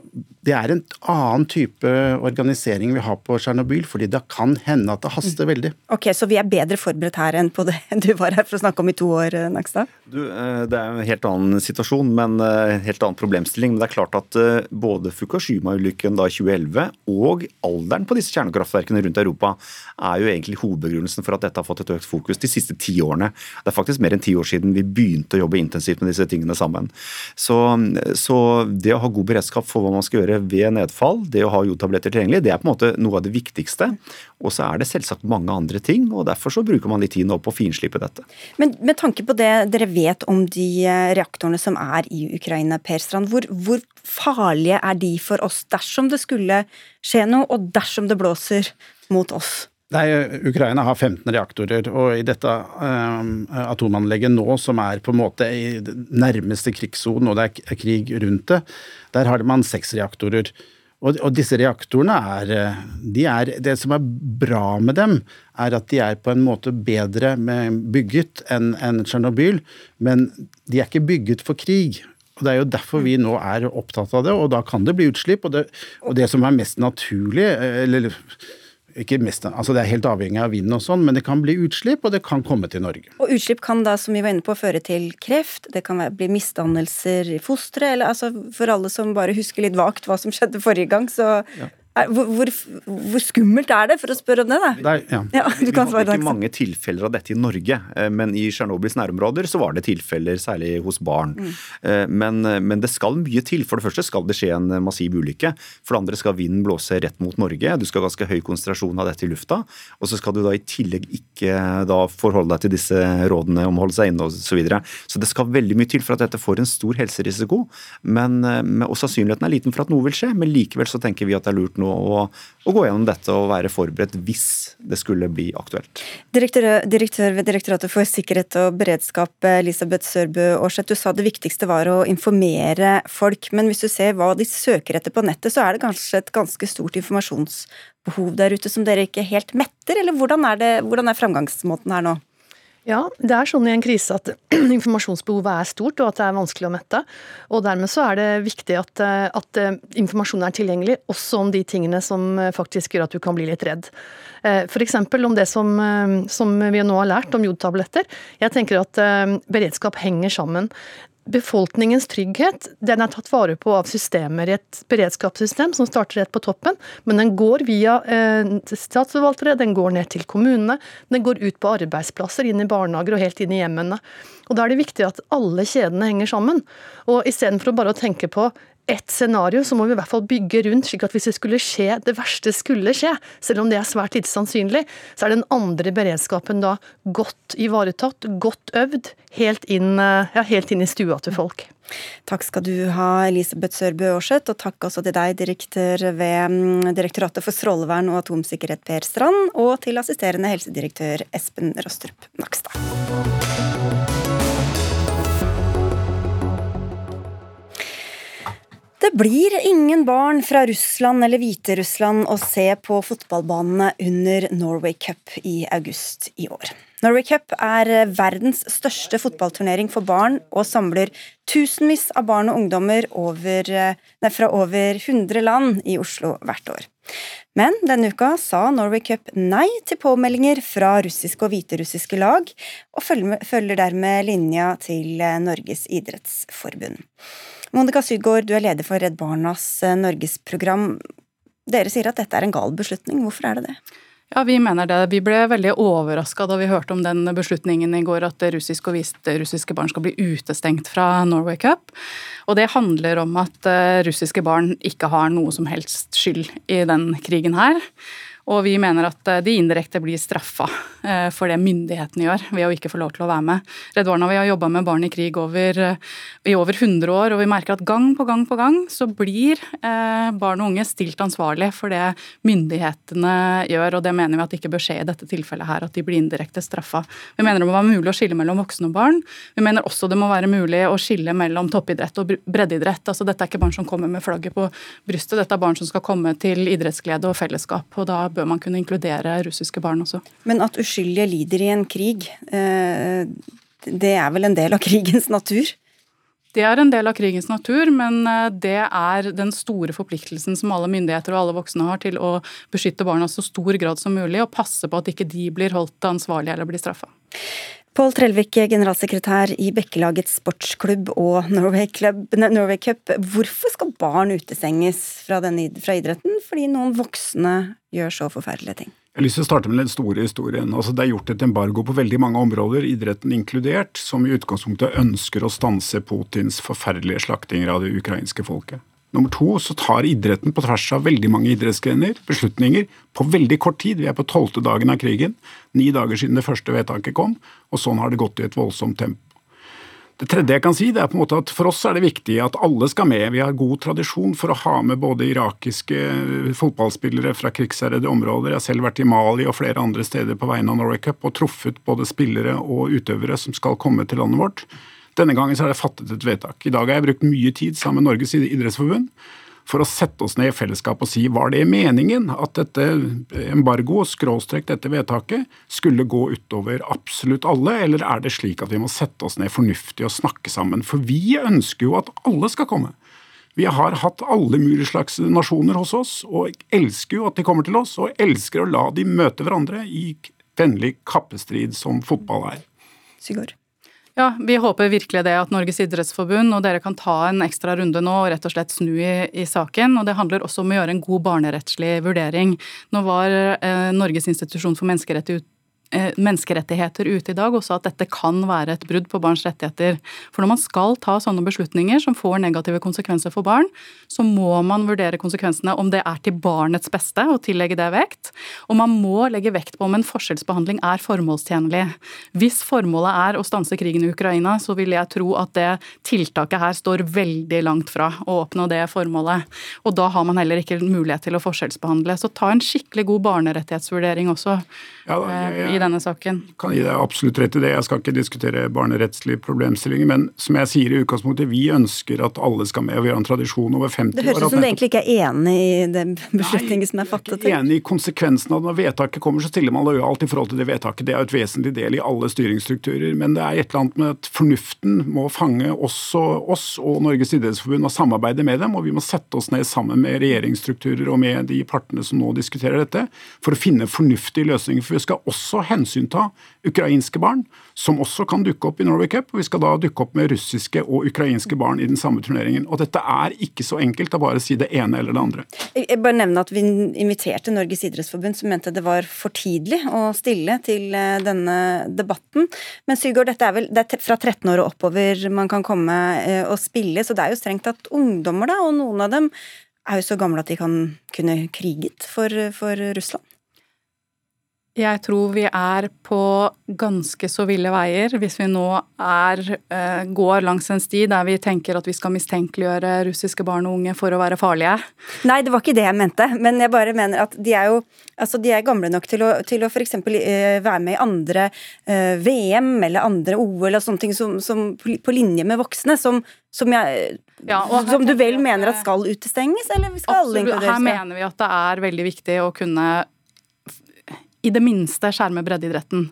det er en annen type organisering vi har på Tsjernobyl, fordi det kan hende at det haster Mm. veldig. Ok, Så vi er bedre forberedt her enn på det [LAUGHS] du var her for å snakke om i to år, Nakstad? Du, eh, det er en helt annen situasjon, men eh, helt annen problemstilling. Men det er klart at eh, både Fukushima-ulykken da i 2011 og alderen på disse kjernekraftverkene rundt Europa er jo egentlig hovedbegrunnelsen for at dette har fått et økt fokus de siste ti årene. Det er faktisk mer enn ti år siden vi begynte å jobbe intensivt med disse tingene sammen. Så, så det å ha god beredskap for hva man skal gjøre ved nedfall, det å ha jodtabletter tilgjengelig, det er på en måte noe av det viktigste. Og så er det selvsagt mange andre ting, og derfor så bruker man litt tid nå på å finslipe dette. Men med tanke på det dere vet om de eh, reaktorene som er i Ukraina, Per Strand, hvor, hvor farlige er de for oss dersom det skulle skje noe, og dersom det blåser mot oss? Nei, Ukraina har 15 reaktorer, og i dette um, atomanlegget nå, som er på en måte i nærmeste krigssonen, og det er krig rundt det, der har man seks reaktorer. Og, og, disse reaktorene er, de er Det som er bra med dem, er at de er på en måte bedre bygget enn en Tsjernobyl, men de er ikke bygget for krig. Og Det er jo derfor vi nå er opptatt av det, og da kan det bli utslipp. Og det, og det som er mest naturlig, eller ikke mest, altså Det er helt avhengig av vind og sånn, men det kan bli utslipp, og det kan komme til Norge. Og utslipp kan da, som vi var inne på, føre til kreft, det kan bli misdannelser i fosteret, eller altså for alle som bare husker litt vagt hva som skjedde forrige gang, så ja. Hvor, hvor, hvor, skummelt er det, for å spørre om det? da? Nei, ja. Ja, vi hadde ikke mange tilfeller av dette i Norge, men i Tsjernobyls nærområder så var det tilfeller, særlig hos barn. Mm. Men, men, det skal mye til. For det første skal det skje en massiv ulykke. For det andre skal vinden blåse rett mot Norge. Du skal ha ganske høy konsentrasjon av dette i lufta. Og så skal du da i tillegg ikke da forholde deg til disse rådene om å holde seg inne osv. Så, videre. så det skal veldig mye til for at dette får en stor helserisiko. Men, og sannsynligheten er liten for at noe vil skje, men likevel så tenker vi at det er lurt nå å, å, gå gjennom dette og være forberedt hvis det skulle bli aktuelt. Direktør, direktør ved Direktoratet for sikkerhet og beredskap, Elisabeth Sørbø Aarseth, du sa det viktigste var å informere folk. Men hvis du ser hva de søker etter på nettet, så er det kanskje et ganske stort informasjonsbehov der ute som dere ikke helt metter? Eller hvordan er, det, hvordan er framgangsmåten her nå? Ja, det er sånn i en krise at [CLEARS THROAT] informasjonsbehovet er stort, og at det er vanskelig å mette. Og dermed så er det viktig at, at informasjonen er tilgjengelig, også om de tingene som faktisk gjør at du kan bli litt redd. F.eks. om det som, som vi nå har lært om jodtabletter. Jeg tenker at beredskap henger sammen. Befolkningens trygghet den er tatt vare på av systemer i et beredskapssystem som starter rett på toppen, men den går via eh, statsforvaltere, den går ned til kommunene, den går ut på arbeidsplasser, inn i barnehager og helt inn i hjemmene. Og Da er det viktig at alle kjedene henger sammen. Og Istedenfor bare å tenke på ett scenario, så må vi i hvert fall bygge rundt, slik at hvis det skulle skje, det verste skulle skje, selv om det er svært lite sannsynlig, så er den andre beredskapen da godt ivaretatt, godt øvd, helt inn, eh, ja, helt inn i stua til folk. Takk skal du ha, Elisabeth Sørbø Aarseth, og takk også til deg, direktør ved mm, Direktoratet for strålevern og atomsikkerhet, Per Strand, og til assisterende helsedirektør Espen Rostrup Nakstad. Det blir ingen barn fra Russland eller Hviterussland å se på fotballbanene under Norway Cup i august i år. Norway Cup er verdens største fotballturnering for barn og samler tusenvis av barn og ungdommer over, nei, fra over 100 land i Oslo hvert år. Men denne uka sa Norway Cup nei til påmeldinger fra russiske og hviterussiske lag, og følger dermed linja til Norges idrettsforbund. Monica Sydgaard, du er leder for Redd Barnas eh, Norgesprogram. Dere sier at dette er en gal beslutning. Hvorfor er det det? Ja, Vi mener det. Vi ble veldig overraska da vi hørte om den beslutningen i går at russiske og hviterussiske barn skal bli utestengt fra Norway Cup. Og det handler om at eh, russiske barn ikke har noe som helst skyld i den krigen her. Og vi mener at eh, de indirekte blir straffa eh, for det myndighetene gjør ved å ikke få lov til å være med. Redd Barna vi har jobba med barn i krig over, eh, i over 100 år, og vi merker at gang på gang på gang så blir barn og unge stilt ansvarlig for det myndighetene gjør, og det mener vi at det ikke bør skje i dette tilfellet her, at de blir indirekte straffa. Vi mener det må være mulig å skille mellom voksne og barn. Vi mener også det må være mulig å skille mellom toppidrett og breddeidrett. Altså, dette er ikke barn som kommer med flagget på brystet, dette er barn som skal komme til idrettsglede og fellesskap. og da bør man kunne inkludere russiske barn også. Men at uskyldige lider i en krig, eh, det er vel en del av krigens natur? Det er en del av krigens natur, men eh, det er den store forpliktelsen som alle myndigheter og alle voksne har til å beskytte barna så stor grad som mulig, og passe på at ikke de blir holdt ansvarlige eller blir straffa. Pål Trellvik, generalsekretær i Bekkelagets sportsklubb og Norway, Club, Norway Cup. Hvorfor skal barn utestenges fra, denne, fra idretten fordi noen voksne gjør så forferdelige ting? Jeg har lyst til å starte med den store historien. Altså, det er gjort et embargo på veldig mange områder, idretten inkludert, som i utgangspunktet ønsker å stanse Putins forferdelige slaktinger av det ukrainske folket. Nummer to så tar idretten på tvers av veldig mange idrettsgrener beslutninger på veldig kort tid. Vi er på tolvte dagen av krigen, ni dager siden det første vedtaket kom, og sånn har det gått i et voldsomt tempo. Det tredje jeg kan si, det er på en måte at for oss er det viktig at alle skal med. Vi har god tradisjon for å ha med både irakiske fotballspillere fra krigsherjede områder. Jeg har selv vært i Mali og flere andre steder på vegne av Norway Cup og truffet både spillere og utøvere som skal komme til landet vårt. Denne gangen så er det fattet et vedtak. I dag har jeg brukt mye tid sammen med Norges idrettsforbund for å sette oss ned i fellesskap og si var det meningen at dette embargo, skråstrek dette vedtaket, skulle gå utover absolutt alle, eller er det slik at vi må sette oss ned fornuftig og snakke sammen? For vi ønsker jo at alle skal komme. Vi har hatt alle mulige slags nasjoner hos oss, og elsker jo at de kommer til oss, og elsker å la de møte hverandre i vennlig kappestrid som fotball er. Sigurd? Ja, Vi håper virkelig det at Norges idrettsforbund og dere kan ta en ekstra runde nå og rett og slett snu i, i saken. og Det handler også om å gjøre en god barnerettslig vurdering. Nå var eh, Norges institusjon for menneskerettigheter menneskerettigheter ute i dag, også at dette kan være et brudd på barns rettigheter. For når man skal ta sånne beslutninger som får negative konsekvenser for barn, så må man vurdere konsekvensene om det er til barnets beste å tillegge det vekt. Og man må legge vekt på om en forskjellsbehandling er formålstjenlig. Hvis formålet er å stanse krigen i Ukraina, så vil jeg tro at det tiltaket her står veldig langt fra å oppnå det formålet. Og da har man heller ikke mulighet til å forskjellsbehandle. Så ta en skikkelig god barnerettighetsvurdering også. Ja, da, ja, ja i denne saken? Kan gi deg absolutt rett i det. Jeg skal ikke diskutere barnerettslige problemstillinger. Men som jeg sier i utgangspunktet, vi ønsker at alle skal med. og Vi har en tradisjon over 50 år. Det høres ut som du egentlig ikke er enig i den beslutningen som er fattet? Jeg er ikke enig i konsekvensen av det. når vedtaket kommer, så stiller man lojalt i forhold til det vedtaket. Det er et vesentlig del i alle styringsstrukturer. Men det er et eller annet med at fornuften må fange også oss og Norges idrettsforbund og samarbeide med dem. Og vi må sette oss ned sammen med regjeringsstrukturer og med de partene som nå diskuterer dette, for å finne fornuftige løsninger. For vi skal også hensynta ukrainske barn, som også kan dukke opp i Norway Cup. og Vi skal da dukke opp med russiske og ukrainske barn i den samme turneringen. Og dette er ikke så enkelt å bare si det ene eller det andre. Jeg bare nevner at Vi inviterte Norges idrettsforbund, som mente det var for tidlig å stille til eh, denne debatten. Men Sygård, dette er vel det er fra 13 år og oppover man kan komme eh, og spille, så det er jo strengt tatt ungdommer, da, og noen av dem er jo så gamle at de kan kunne kriget for, for Russland. Jeg tror vi er på ganske så ville veier hvis vi nå er, eh, går langs en sti der vi tenker at vi skal mistenkeliggjøre russiske barn og unge for å være farlige. Nei, det var ikke det jeg mente, men jeg bare mener at de er jo altså de er gamle nok til å, til å f.eks. Eh, være med i andre eh, VM eller andre OL og sånne ting som, som på linje med voksne, som, som, jeg, ja, som du vel mener at skal utestenges, eller skal alle inkluderes? Her mener vi at det er veldig viktig å kunne i det minste skjerme breddeidretten.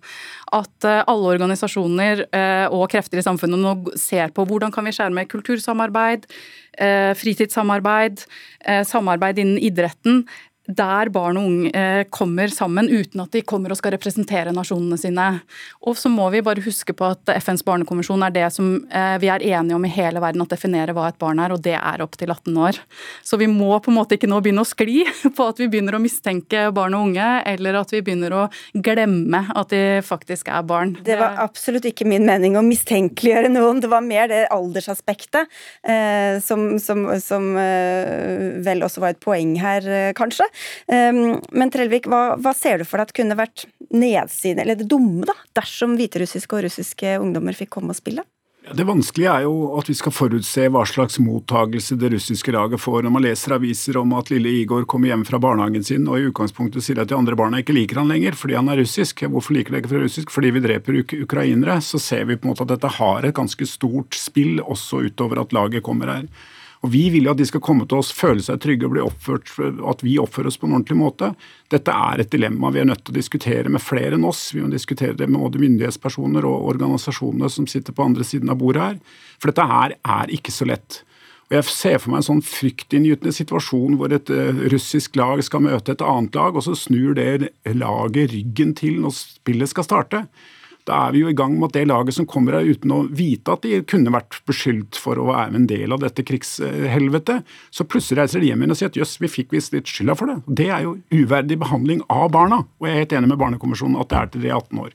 At eh, alle organisasjoner eh, og krefter i samfunnet nå ser på hvordan kan vi skjerme kultursamarbeid, eh, fritidssamarbeid, samarbeid innen idretten der barn og unge eh, kommer sammen uten at de kommer og skal representere nasjonene sine. Og så må vi bare huske på at FNs barnekonvensjon er det som eh, vi er enige om i hele verden at definerer hva et barn er, og det er opp til 18 år. Så vi må på en måte ikke nå begynne å skli [LAUGHS] på at vi begynner å mistenke barn og unge, eller at vi begynner å glemme at de faktisk er barn. Det var absolutt ikke min mening å mistenkeliggjøre noen, det var mer det aldersaspektet eh, som, som, som vel også var et poeng her, kanskje. Ehm, men Trellvik, hva, hva, ser du for deg at kunne vært nedsiden, eller det dumme, da, dersom hviterussiske og russiske ungdommer fikk komme og spille? Det vanskelige er jo at vi skal forutse hva slags mottagelse det russiske laget får. Når man leser aviser om at lille Igor kommer hjem fra barnehagen sin og i utgangspunktet sier at de andre barna ikke liker han lenger fordi han er russisk. Hvorfor liker de ikke fra russisk? Fordi vi dreper uk ukrainere. Så ser vi på en måte at dette har et ganske stort spill også utover at laget kommer her. Og Vi vil jo at de skal komme til oss, føle seg trygge og bli oppført, at vi oppfører oss på en ordentlig måte. Dette er et dilemma vi er nødt til å diskutere med flere enn oss. Vi må diskutere det med både myndighetspersoner og organisasjonene som sitter på andre siden av bordet her. For dette her er ikke så lett. Og Jeg ser for meg en sånn fryktinngytende situasjon hvor et uh, russisk lag skal møte et annet lag, og så snur det laget ryggen til når spillet skal starte. Da er vi jo i gang med at det laget som kommer her uten å vite at de kunne vært beskyldt for å være en del av dette krigshelvetet, så plutselig reiser de hjem igjen og sier at jøss, vi fikk visst litt skylda for det. Det er jo uverdig behandling av barna. Og jeg er helt enig med Barnekonvensjonen at det er til de 18 år.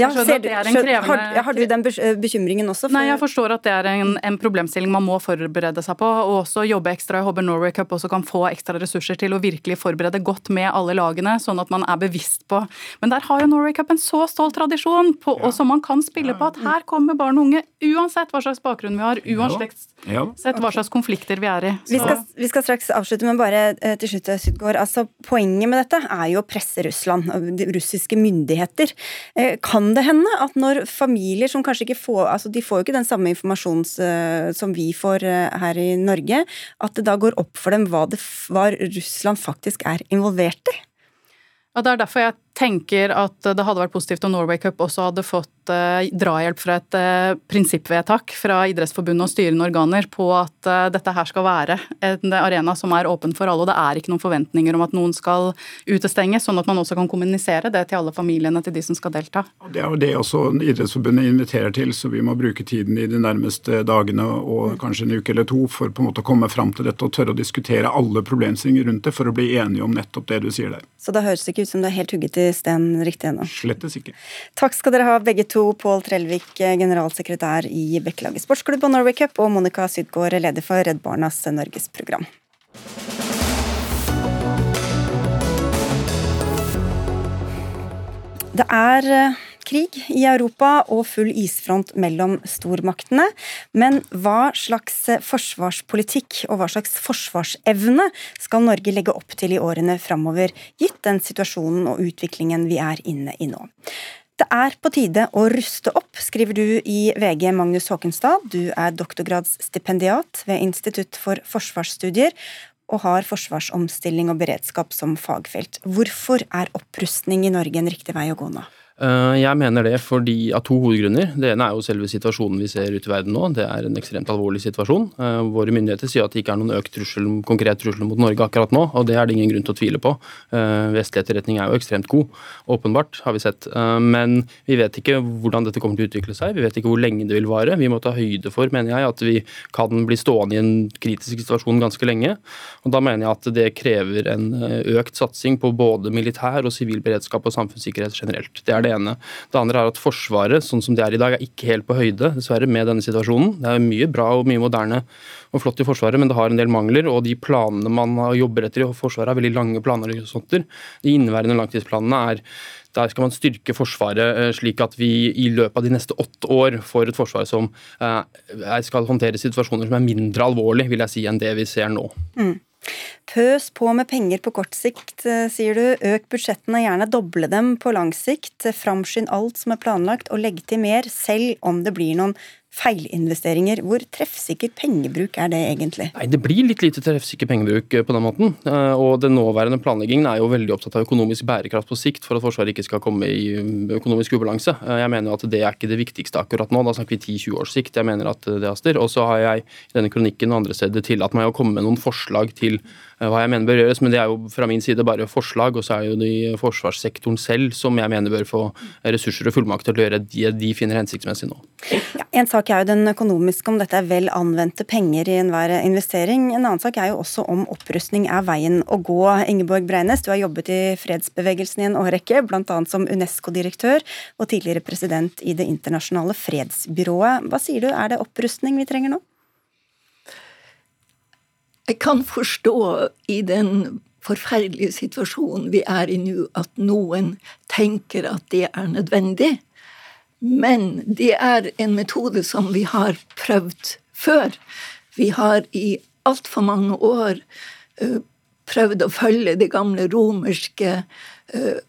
Ja, du, krevende... har, har, du den eh, bekymringen også? For... Nei, jeg forstår at det er en, en, problemstilling man må forberede seg på, og også jobbe ekstra. Jeg håper Norway Cup også kan få ekstra ressurser til å virkelig forberede godt med alle lagene, sånn at man er bevisst på Men der har jo Norway Cup en så stolt tradisjon, på, ja. og som man kan spille på, at her kommer barn og unge, uansett hva slags bakgrunn vi har, uansett ja. hva slags konflikter vi er i. Vi skal, vi skal, straks avslutte, men bare eh, til slutt, Sydgård. Altså, poenget med dette er jo å presse Russland, russiske myndigheter. Eh, det hende at når familier som kanskje ikke får altså De får jo ikke den samme informasjonen uh, som vi får uh, her i Norge. At det da går opp for dem hva, det, hva Russland faktisk er involvert i. Og Det er derfor jeg tenker at det hadde vært positivt om Norway Cup også hadde fått eh, drahjelp fra et eh, prinsippvedtak fra Idrettsforbundet og styrende organer på at eh, dette her skal være en arena som er åpen for alle. og Det er ikke noen forventninger om at noen skal utestenges, sånn at man også kan kommunisere det til alle familiene til de som skal delta. Det er jo det også Idrettsforbundet inviterer til, så vi må bruke tiden i de nærmeste dagene og kanskje en uke eller to for på en måte å komme fram til dette og tørre å diskutere alle problemstillinger rundt det for å bli enige om nettopp det du sier der. Så det høres ikke ut som det er helt hugget i sten riktig ennå? Slettes ikke. Takk skal dere ha begge to. Pål Trellvik, generalsekretær i Bekkelaget sportsklubb og Norway Cup, og Monica Sydgaard, leder for Redd Barnas norgesprogram. Det er eh, krig i Europa og full isfront mellom stormaktene. Men hva slags forsvarspolitikk og hva slags forsvarsevne skal Norge legge opp til i årene framover, gitt den situasjonen og utviklingen vi er inne i nå? Det er på tide å ruste opp, skriver du i VG, Magnus Håkenstad. Du er doktorgradsstipendiat ved Institutt for forsvarsstudier og har forsvarsomstilling og beredskap som fagfelt. Hvorfor er opprustning i Norge en riktig vei å gå nå? Eh, jeg mener det fordi, av to hovedgrunner. Det ene er jo selve situasjonen vi ser ute i verden nå. Det er en ekstremt alvorlig situasjon. Eh, våre myndigheter sier at det ikke er noen økt trussel, konkret trussel mot Norge akkurat nå, og det er det ingen grunn til å tvile på. Eh, vestlig etterretning er jo ekstremt god, åpenbart, har vi sett. Men vi vet ikke hvordan dette kommer til å utvikle seg. Vi vet ikke hvor lenge det vil vare. Vi må ta høyde for, mener jeg, at vi kan bli stående i en kritisk situasjon ganske lenge. Og da mener jeg at det krever en økt satsing på både militær og sivil beredskap og samfunnssikkerhet generelt. Det er det det ene. Det andre er at Forsvaret, sånn som det er i dag, er ikke helt på høyde dessverre med denne situasjonen. Det er mye bra og mye moderne og flott i Forsvaret, men det har en del mangler. Og de planene man jobber etter i Forsvaret, er veldig lange planer. og sånt. De inneværende langtidsplanene er der skal man styrke Forsvaret eh, slik at vi i løpet av de neste åtte år får et forsvar som eh, skal håndtere situasjoner som er mindre alvorlig vil jeg si, enn det vi ser nå. Mm. Pøs på med penger på kort sikt, eh, sier du. Øk budsjettene, gjerne doble dem på lang sikt. Framskynd alt som er planlagt, og legg til mer, selv om det blir noen feilinvesteringer. Hvor treffsikker pengebruk er det egentlig? Nei, Det blir litt lite treffsikker pengebruk eh, på den måten. Eh, og Den nåværende planleggingen er jo veldig opptatt av økonomisk bærekraft på sikt for at Forsvaret ikke skal komme i mm, økonomisk ubalanse. Jeg mener at det er ikke det viktigste akkurat nå. Da snakker vi 10-20 års sikt. Jeg mener at det haster. Og så har jeg i denne kronikken og andre steder tillatt meg å komme med noen forslag til Eh, hva jeg mener bør gjøres, men det er jo fra min side bare forslag. Og så er jo det forsvarssektoren selv som jeg mener bør få ressurser og fullmakter til å gjøre det de finner hensiktsmessig nå. Ja, en sak er jo den økonomiske, om dette er vel anvendte penger i enhver investering. En annen sak er jo også om opprustning er veien å gå. Ingeborg Breines, du har jobbet i fredsbevegelsen i en årrekke, bl.a. som Unesco-direktør og tidligere president i Det internasjonale fredsbyrået. Hva sier du, er det opprustning vi trenger nå? Jeg kan forstå i den forferdelige situasjonen vi er i nå, at noen tenker at det er nødvendig. Men det er en metode som vi har prøvd før. Vi har i altfor mange år uh, prøvd å følge det gamle romerske uh,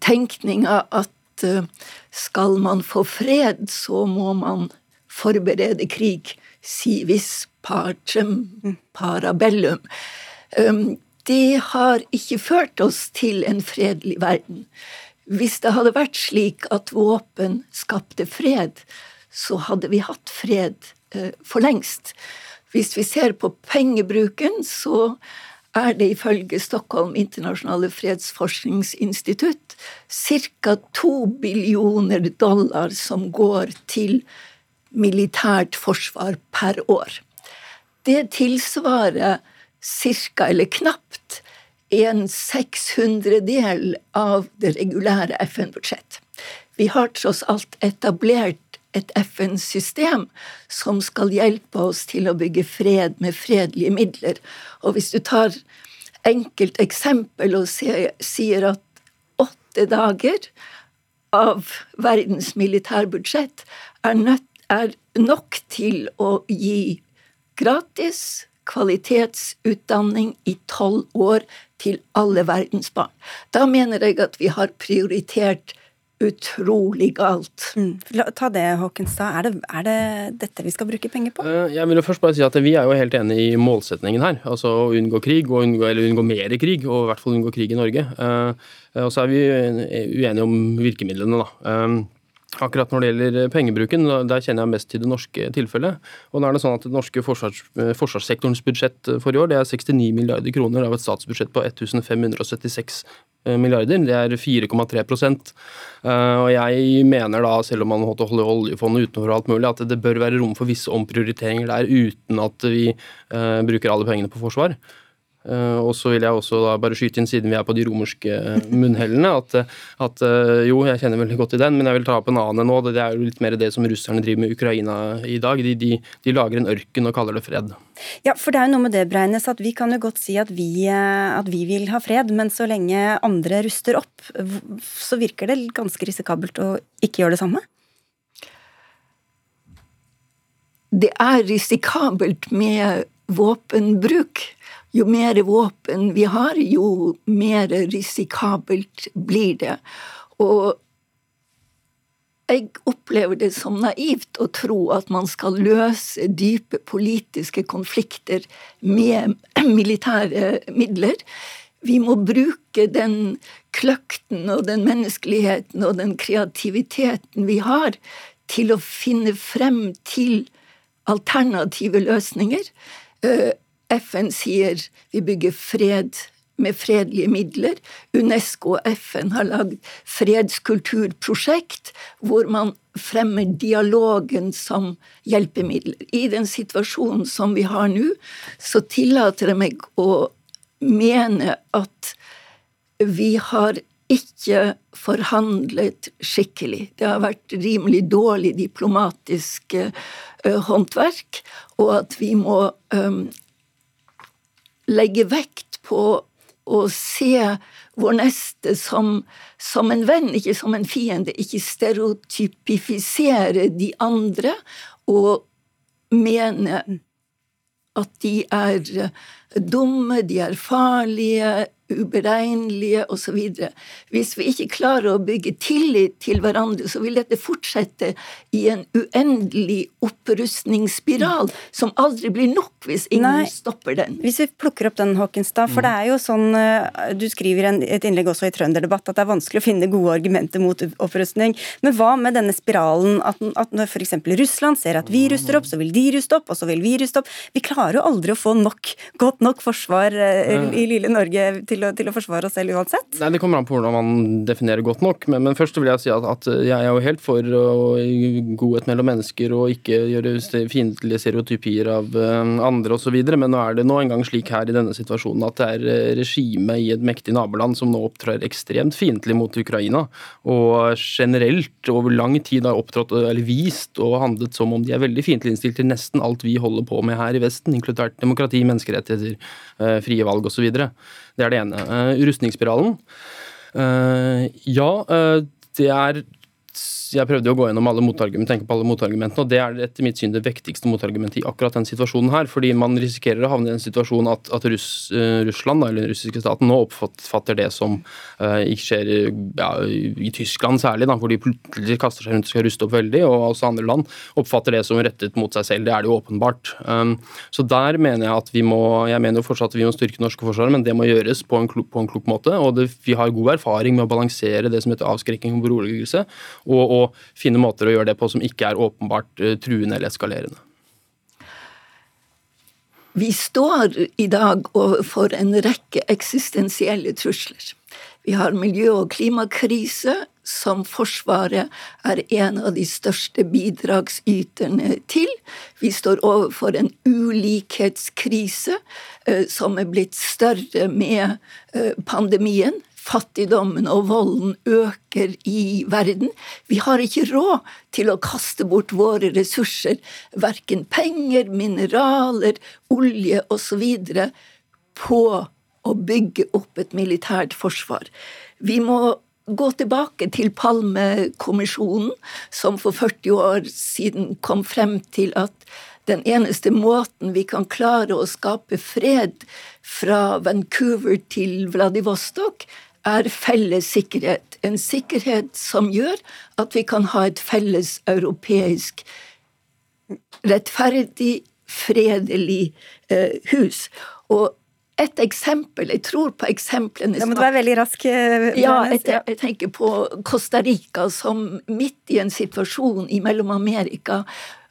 tenkninga at uh, skal man få fred, så må man forberede krig civis pacem parabellum. Um, det har ikke ført oss til en fredelig verden. Hvis det hadde vært slik at våpen skapte fred, så hadde vi hatt fred uh, for lengst. Hvis vi ser på pengebruken, så er det ifølge Stockholm internasjonale fredsforskningsinstitutt ca. to billioner dollar som går til militært forsvar per år. Det tilsvarer ca. eller knapt en sekshundredel av det regulære FN-budsjett. Vi har tross alt etablert et FN-system som skal hjelpe oss til å bygge fred med fredelige midler. Og hvis du tar enkelt eksempel og sier at åtte dager av verdens militærbudsjett er er nok til å gi gratis kvalitetsutdanning i tolv år til alle verdens barn. Da mener jeg at vi har prioritert utrolig galt. Mm. Ta det, Håkenstad. Er det, er det dette vi skal bruke penger på? Eh, jeg vil jo først bare si at Vi er jo helt enig i målsetningen her. Altså å unngå krig, unngå, eller unngå mer krig, og i hvert fall unngå krig i Norge. Eh, og så er vi uenige om virkemidlene. da. Akkurat når det gjelder eh, pengebruken, der kjenner jeg mest til det norske tilfellet. Og da er det sånn at Det norske forsvars, eh, forsvarssektorens budsjett eh, for i år det er 69 milliarder kroner av et statsbudsjett på 1576 milliarder. Det er 4,3% Og jeg mener da, selv om man måtte holde oljefondet utenfor alt mulig, at det bør være rom for visse omprioriteringer der uten at vi bruker alle pengene på forsvar. Uh, og så vil jeg også da bare skyte inn, siden vi er på de romerske uh, munnhellene, at, at uh, jo, jeg kjenner veldig godt til den, men jeg vil ta opp en annen nå. Det er jo litt mer det som russerne driver med Ukraina i dag. De, de, de lager en ørken og kaller det fred. Ja, for det er jo noe med det, Breines, at vi kan jo godt si at vi, at vi vil ha fred, men så lenge andre ruster opp, så virker det ganske risikabelt å ikke gjøre det samme? Det er risikabelt med våpenbruk. Jo mer våpen vi har, jo mer risikabelt blir det. Og jeg opplever det som naivt å tro at man skal løse dype politiske konflikter med [CLEARS THROAT] militære midler. Vi må bruke den kløkten og den menneskeligheten og den kreativiteten vi har, til å finne frem til alternative løsninger. Eh, FN sier vi bygger fred med fredelige midler. Unesco og FN har lagd fredskulturprosjekt hvor man fremmer dialogen som hjelpemiddel. I den situasjonen som vi har nå, så tillater jeg meg å mene at vi har ikke forhandlet skikkelig. Det har vært rimelig dårlig diplomatisk uh, håndverk, og at vi må um, legge vekt på å se vår neste som, som, en venn, ikke som en fiende. Ikke stereotypifisere de andre og mene at de er dumme, de er farlige, uberegnelige osv. Hvis vi ikke klarer å bygge tillit til hverandre, så vil dette fortsette i en uendelig opprustningsspiral som aldri blir nok hvis ingen Nei, stopper den. Hvis vi plukker opp den, Håkenstad, for det er jo sånn eh, Du skriver et innlegg også i Trønderdebatt at det er vanskelig å finne gode argumenter mot opprustning. Men hva med denne spiralen at, at når f.eks. Russland ser at vi ruster opp, så vil de ruste opp, og så vil vi ruste opp. Vi klarer jo aldri å få nok, godt nok forsvar eh, i lille Norge til å, til å, forsvare oss selv uansett? Nei, Det kommer an på hvordan man definerer godt nok. Men, men først vil jeg si at, at, jeg er jo helt for godhet mellom mennesker og ikke gjøre fiendtlige stereotypier av uh, andre osv. Men nå er det nå engang slik her i denne situasjonen at det er eh, regimet i et mektig naboland som nå opptrer ekstremt fiendtlig mot Ukraina. Og generelt over lang tid har opptrådt eller vist og handlet som om de er veldig fiendtlig innstilt til nesten alt vi holder på med her i Vesten, inkludert demokrati, menneskerettigheter, uh, frie valg osv. Det er det ene. Uh, rustningsspiralen. Uh, ja, det er jeg prøvde å gå gjennom alle motargumentene, tenke på alle motargumentene, og det er etter mitt syn det vektigste motargumentet i akkurat den situasjonen her. Fordi man risikerer å havne i en situasjon at, at Russ, uh, Russland, eller den russiske staten, nå oppfatter det som uh, ikke skjer ja, i Tyskland særlig, da, hvor de plutselig kaster seg rundt og skal ruste opp veldig, og også andre land oppfatter det som rettet mot seg selv. Det er det jo åpenbart. Um, så der mener jeg at vi må Jeg mener jo fortsatt at vi må styrke norske forsvaret, men det må gjøres på en klok, på en klok måte. Og det, vi har god erfaring med å balansere det som heter avskrekking og beroligelse. og, og og finne måter å gjøre det på som ikke er åpenbart eh, truende eller eskalerende. Vi står i dag overfor en rekke eksistensielle trusler. Vi har miljø- og klimakrise, som Forsvaret er en av de største bidragsyterne til. Vi står overfor en ulikhetskrise eh, som er blitt større med eh, pandemien fattigdommen og volden øker i verden. Vi har ikke råd til å kaste bort våre ressurser, verken penger, mineraler, olje osv., på å bygge opp et militært forsvar. Vi må gå tilbake til Palmekommisjonen, som for 40 år siden kom frem til at den eneste måten vi kan klare å skape fred fra Vancouver til Vladivostok, er felles sikkerhet. En sikkerhet som gjør at vi kan ha et felles europeisk rettferdig, fredelig eh, hus. Og et eksempel Jeg tror på eksemplene Da må du være veldig rask. Eh, ja, jeg, jeg, tenker på Costa Rica som midt i en situasjon i Mellom-Amerika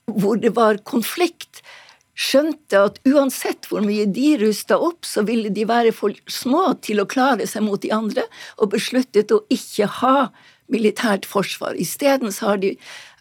hvor det var konflikt, skjønte at uansett hvor mye de rusta opp, så ville de være for små til å klare seg mot de andre, og besluttet å ikke ha militært forsvar. Isteden de,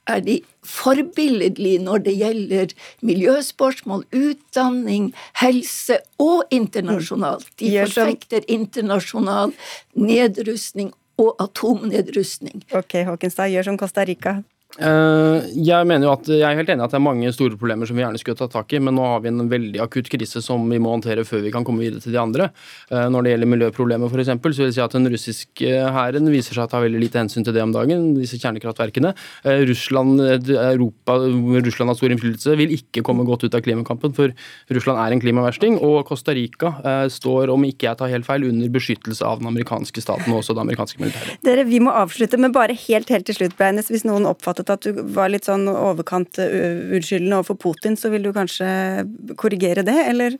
er de forbilledlige når det gjelder miljøspørsmål, utdanning, helse og internasjonalt. De forfekter internasjonal nedrustning og atomnedrustning. Ok, Håkenstad, gjør som Costa Rica. Eh, jeg mener jo at jeg er helt enig at det er mange store problemer som vi gjerne skulle ta tak i, men nå har vi en veldig akutt krise som vi må håndtere før vi kan komme videre til de andre. Eh, når det gjelder miljøproblemer f.eks., så vil jeg si at den russiske hæren viser seg å ta veldig lite hensyn til det om dagen, disse kjernekraftverkene. Eh, Russland, Europa, Russland har stor innflytelse, vil ikke komme godt ut av klimakampen, for Russland er en klimaversting. Og Costa Rica står, om ikke jeg tar helt feil, under beskyttelse av den amerikanske staten og også det amerikanske militæret. Dere, vi må avslutte, men bare helt, helt til slutt, Breines, hvis noen oppfattet oppfattet at du var litt sånn overkant unnskyldende overfor Putin, så vil du kanskje korrigere det, eller?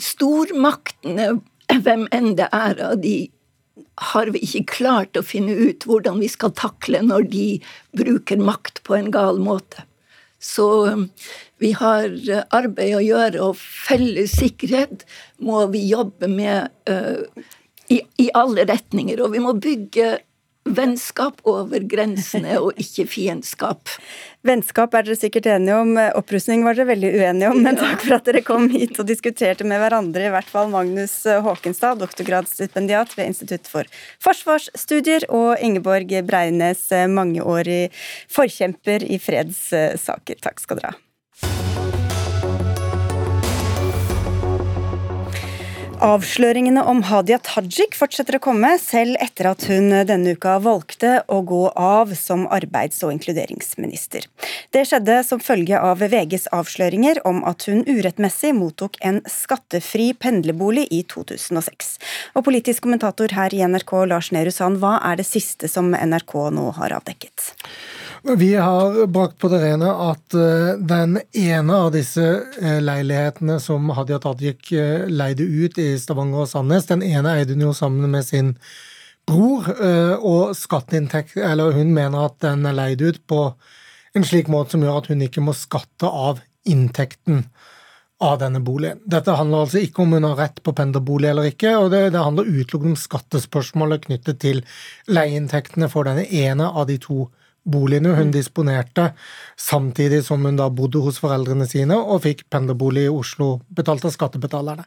Stormaktene hvem enn det er av de, har vi ikke klart å finne ut hvordan vi skal takle når de bruker makt på en gal måte. Så um, vi har arbeid å gjøre, og felles sikkerhet må vi jobbe med uh, i, i alle retninger. Og vi må bygge vennskap over grensene og ikke fiendskap. [LAUGHS] Vennskap er dere sikkert enige om, opprustning var dere veldig uenige om, men takk for at dere kom hit og diskuterte med hverandre, i hvert fall Magnus Håkenstad, doktorgradsstipendiat ved Institutt for forsvarsstudier, og Ingeborg Breines, mangeårig forkjemper i fredssaker. Takk skal dere ha. Avsløringene om Hadia Tajik fortsetter å komme, selv etter at hun denne uka valgte å gå av som arbeids- og inkluderingsminister. Det skjedde som følge av VGs avsløringer om at hun urettmessig mottok en skattefri pendlerbolig i 2006. Og politisk kommentator her i NRK, Lars Nehru Sand, hva er det siste som NRK nå har avdekket? Vi har brakt på det rene at eh, den ene av disse eh, leilighetene som Hadia Tajik eh, leide ut i Stavanger og Sandnes, den ene eide hun jo sammen med sin bror, og skatteinntekt, eller hun mener at den er leid ut på en slik måte som gjør at hun ikke må skatte av inntekten av denne boligen. Dette handler altså ikke om hun har rett på pendlerbolig eller ikke, og det, det handler utelukkende om skattespørsmålet knyttet til leieinntektene for denne ene av de to boligene hun mm. disponerte, samtidig som hun da bodde hos foreldrene sine og fikk pendlerbolig i Oslo, betalt av skattebetalerne.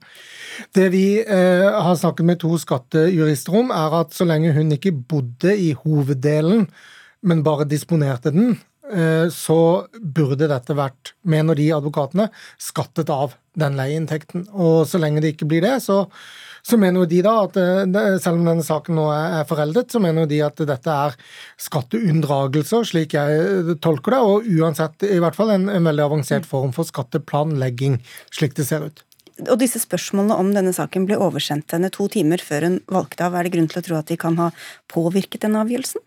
Det vi eh, har snakket med to skattejurister om, er at så lenge hun ikke bodde i hoveddelen, men bare disponerte den, eh, så burde dette vært, mener de advokatene, skattet av den leieinntekten. Og så lenge det ikke blir det, så så mener jo de da at eh, selv om denne saken nå er foreldet, så mener jo de at dette er skatteunndragelser, slik jeg tolker det, og uansett i hvert fall en, en veldig avansert form for skatteplanlegging, slik det ser ut. Og disse spørsmålene om denne saken ble oversendt henne to timer før hun valgte av. Er det grunn til å tro at de kan ha påvirket denne avgjørelsen?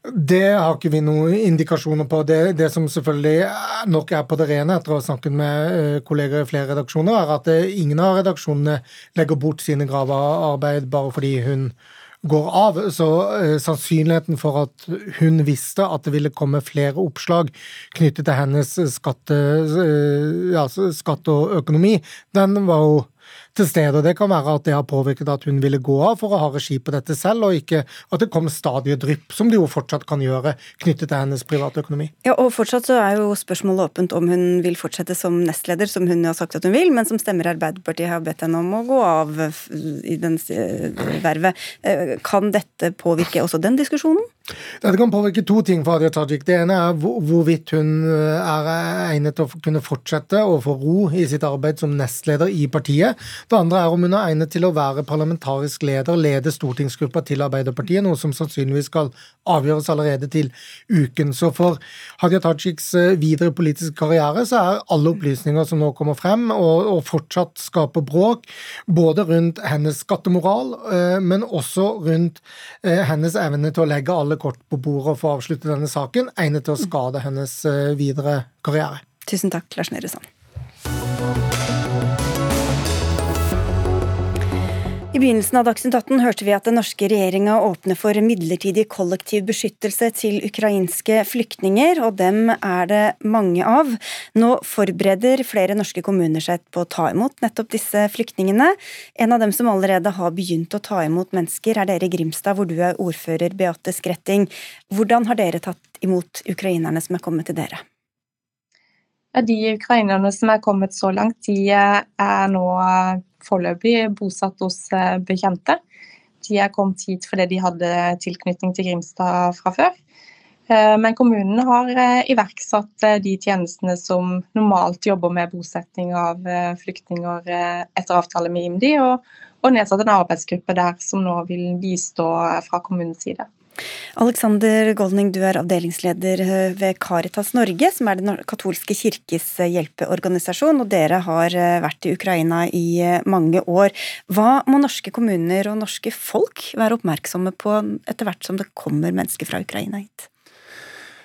Det har ikke vi noen indikasjoner på. Det, det, som selvfølgelig nok er på det rene etter å ha snakket med eh, kolleger i flere redaksjoner, er at eh, ingen av redaksjonene legger bort sine gravearbeid bare fordi hun går av. Så uh, sannsynligheten for at hun visste at det ville komme flere oppslag knyttet til hennes skatte, uh, ja, skatt og økonomi, den var jo til stede. og Det kan være at det har påvirket at hun ville gå av for å ha regi på dette selv, og ikke at det kom stadige drypp, som det jo fortsatt kan gjøre, knyttet til hennes private økonomi. Ja, og fortsatt så er jo spørsmålet åpent om hun vil fortsette som nestleder, som hun har sagt at hun vil, men som stemmer Arbeiderpartiet har bedt henne om å gå av i den vervet. Eh, kan dette påvirke også den diskusjonen? Dette kan påvirke to ting for Hadia Tajik. Det ene er hvorvidt hun eh, er egnet til å kunne fortsette å få ro i sitt arbeid som nestleder i partiet. Det andre er om hun er egnet til å være parlamentarisk leder, lede stortingsgruppa til Arbeiderpartiet, noe som sannsynligvis skal avgjøres allerede til uken. Så for Hadia Tajiks eh, videre politiske karriere så er alle opplysninger som nå kommer frem, og, og fortsatt skaper bråk, både rundt hennes skattemoral, eh, men også rundt hennes evne til å legge alle kort på bordet og få avslutte denne saken, egnet til å skade hennes eh, videre karriere. Tusen takk, Lars Nehru. I begynnelsen av Dagsnytt 18 hørte vi at den norske regjeringa åpner for midlertidig kollektiv beskyttelse til ukrainske flyktninger, og dem er det mange av. Nå forbereder flere norske kommuner seg på å ta imot nettopp disse flyktningene. En av dem som allerede har begynt å ta imot mennesker, er dere i Grimstad, hvor du er ordfører, Beate Skretting. Hvordan har dere tatt imot ukrainerne som er kommet til dere? De ukrainerne som er kommet så langt, de er nå foreløpig bosatt hos eh, bekjente. De er kommet hit fordi de hadde tilknytning til Grimstad fra før. Eh, men kommunen har eh, iverksatt de tjenestene som normalt jobber med bosetting av flyktninger etter avtale med IMDi, og, og nedsatt en arbeidsgruppe der som nå vil bistå fra kommunens side. Alexander Goldning, du er avdelingsleder eh, ved Caritas Norge, som er Den katolske kirkes eh, hjelpeorganisasjon, og dere har eh, vært i Ukraina i mange år. Hva må norske kommuner og norske folk være oppmerksomme på etter hvert som det kommer mennesker fra Ukraina hit?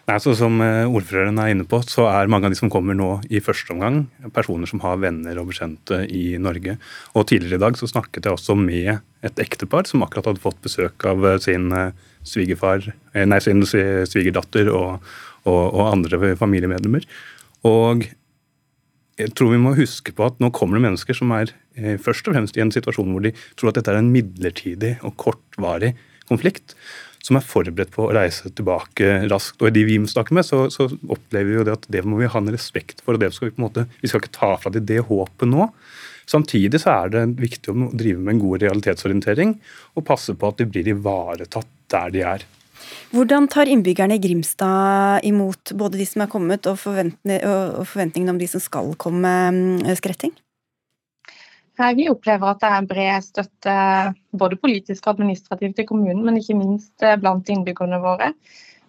Nei, så Som eh, ordføreren er inne på, så er mange av de som kommer nå i første omgang, personer som har venner og bekjente i Norge. Og Tidligere i dag så snakket jeg også med et ektepar som akkurat hadde fått besøk av sin svigerfar, nei, sin svigerdatter og, og, og andre familiemedlemmer. Og jeg tror vi må huske på at nå kommer det mennesker som er eh, først og fremst i en situasjon hvor de tror at dette er en midlertidig og kortvarig konflikt, som er forberedt på å reise tilbake raskt. Og i de vi snakker med, så, så, opplever vi jo det at det må vi ha en respekt for. og det skal Vi på en måte, vi skal ikke ta fra dem det håpet nå. Samtidig så er det viktig å drive med en god realitetsorientering og passe på at de blir ivaretatt der de er. Hvordan tar innbyggerne i Grimstad imot både de som er kommet og, forventningene om de som skal komme, mm, Skretting? Vi opplever at det er bred støtte både politisk og administrativt i kommunen, men ikke minst eh, blant innbyggerne våre.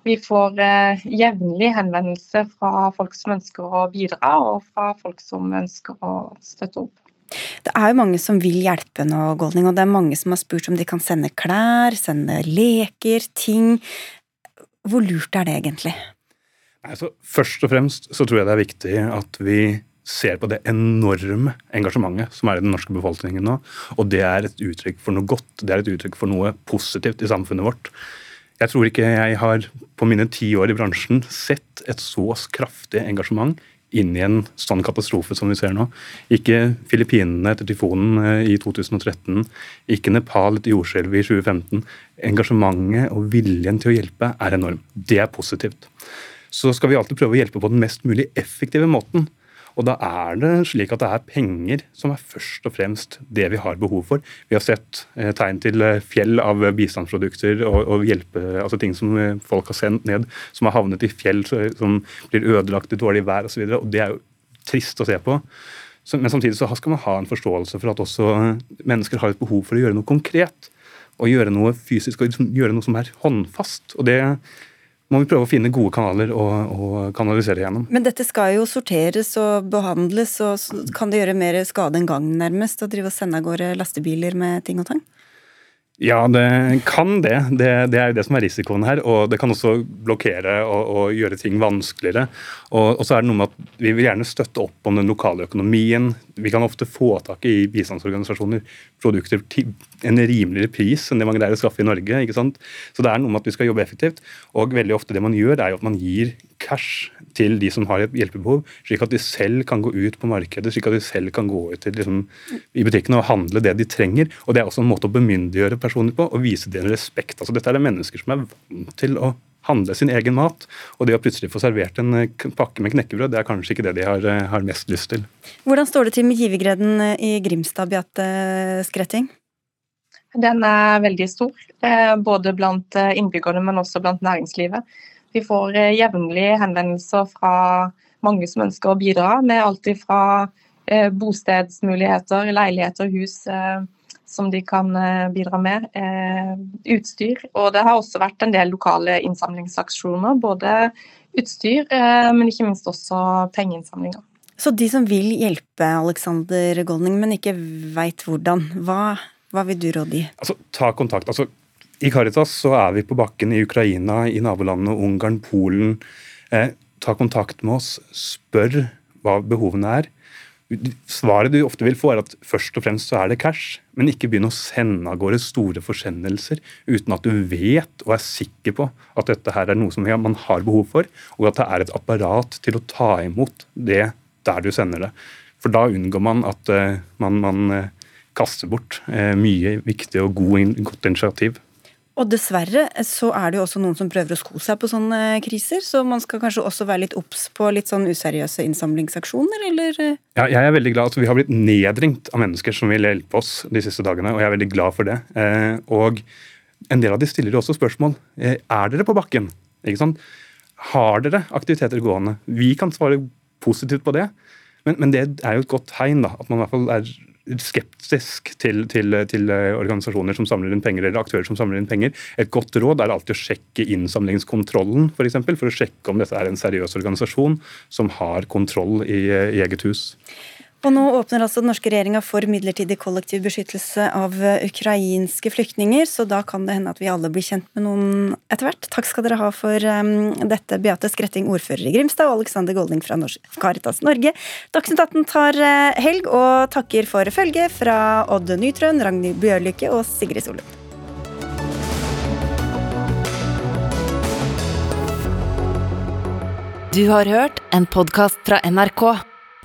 Vi får eh, jevnlig henvendelser fra folk som ønsker å bidra, og fra folk som ønsker å støtte opp. Det er jo mange som vil hjelpe nå, Golding, og det er mange som har spurt om de kan sende klær, sende leker, ting. Hvor lurt er det egentlig? Altså, først og fremst så tror jeg det er viktig at vi ser på det enorme engasjementet som er i den norske befolkningen nå. Og det er et uttrykk for noe godt, det er et uttrykk for noe positivt i samfunnet vårt. Jeg tror ikke jeg har på mine ti år i bransjen sett et så kraftig engasjement inn i en sånn katastrofe som vi ser nå. Ikke Filippinene etter tyfonen eh, i 2013, ikke Nepal etter jordskjelvet i 2015. Engasjementet og viljen til å hjelpe er enorm. Det er positivt. Så skal vi alltid prøve å hjelpe på den mest mulig effektive måten. Og da er det slik at det er penger som er først og fremst det vi har behov for. Vi har sett eh, tegn til eh, fjell av bistandsprodukter og, og hjelpe, altså ting som eh, folk har sendt ned, som har havnet i fjell som blir ødelagt i dårlig vær osv. Det er jo trist å se på. Men samtidig så skal man ha en forståelse for at også mennesker har et behov for å gjøre noe konkret. Og gjøre noe fysisk og liksom gjøre noe som er håndfast. Og det må vi prøve å finne gode kanaler å, kanalisere gjennom. Men dette skal jo sorteres og behandles, og kan det gjøre mer skade enn gagn, nærmest, å drive og sende av gårde lastebiler med ting og tang? Ja, det kan det. det. det. er jo det som er risikoen her. Og det kan også blokkere og, og gjøre ting vanskeligere. Og, og, så er det noe med at vi vil gjerne støtte opp om den lokale økonomien. Vi kan ofte få tak i bistandsorganisasjoner produkter en rimeligere pris enn det man greier å skaffe i Norge. ikke sant? Så det er noe med at vi skal jobbe effektivt. Og veldig ofte det man gjør, er jo at man gir cash til de som har et hjelpebehov, slik at de selv kan gå ut på markedet, slik at de selv kan gå ut til, liksom, i butikkene og handle det de trenger. Og Det er også en måte å bemyndiggjøre personer på og vise dem respekt. Altså, dette er det mennesker som er vant til å handle sin egen mat. Og det å plutselig få servert en eh, pakke med knekkebrød, det er kanskje ikke det de har, eh, har mest lyst til. Hvordan står det til med givergreden eh, i Grimstad, Beate Skretting? Den er veldig stor, både blant innbyggerne, men også blant næringslivet. Vi får eh, jevnlig henvendelser fra mange som ønsker å bidra, med alt fra eh, bostedsmuligheter, leiligheter, hus eh, som de kan bidra med. Utstyr. Og det har også vært en del lokale innsamlingsaksjoner. Både utstyr, men ikke minst også pengeinnsamlinger. Så de som vil hjelpe Alexander Goldning, men ikke veit hvordan, hva, hva, vil du råde i? Altså, ta kontakt. Altså, i Caritas så er vi på bakken i Ukraina, i nabolandene Ungarn, Polen. Eh, ta kontakt med oss, spør hva behovene er. Svaret du ofte vil få, er at først og fremst så er det cash, men ikke begynn å sende av gårde store forsendelser uten at du vet og er sikker på at dette her er noe som man har behov for, og at det er et apparat til å ta imot det der du sender det. For da unngår man at uh, man, man kaster bort uh, mye viktig og god, godt initiativ. Og dessverre så er det jo også noen som prøver å sko seg på sånne kriser, så man skal kanskje også være litt obs på litt sånn useriøse innsamlingsaksjoner, eller? Ja, jeg er veldig glad at vi har blitt nedringt av mennesker som vil hjelpe oss de siste dagene, og jeg er veldig glad for det. Eh, og en del av de stiller jo også spørsmål. Eh, er dere på bakken? Ikke sant? Har dere aktiviteter gående? Vi kan svare positivt på det, men, men det er jo et godt tegn, da, at man i hvert fall er skeptisk til, til, til, organisasjoner som samler inn penger, eller aktører som samler inn penger. Et godt råd er alltid å sjekke innsamlingskontrollen, f.eks. For, eksempel, for å sjekke om dette er en seriøs organisasjon som har kontroll i, i eget hus. Og nå åpner altså den norske regjeringa for midlertidig kollektiv beskyttelse av eh, ukrainske flyktninger, så da kan det hende at vi alle blir kjent med noen etter hvert. Takk skal dere ha for um, dette, Beate Skretting, ordfører i Grimstad, og Alexander Golding fra Caritas Norge. Dagsnytt 18 tar uh, helg, og takker for følget fra Odd Nytrøen, Ragnhild Bjørlykke og Sigrid Solund. Du har hørt en podkast fra NRK.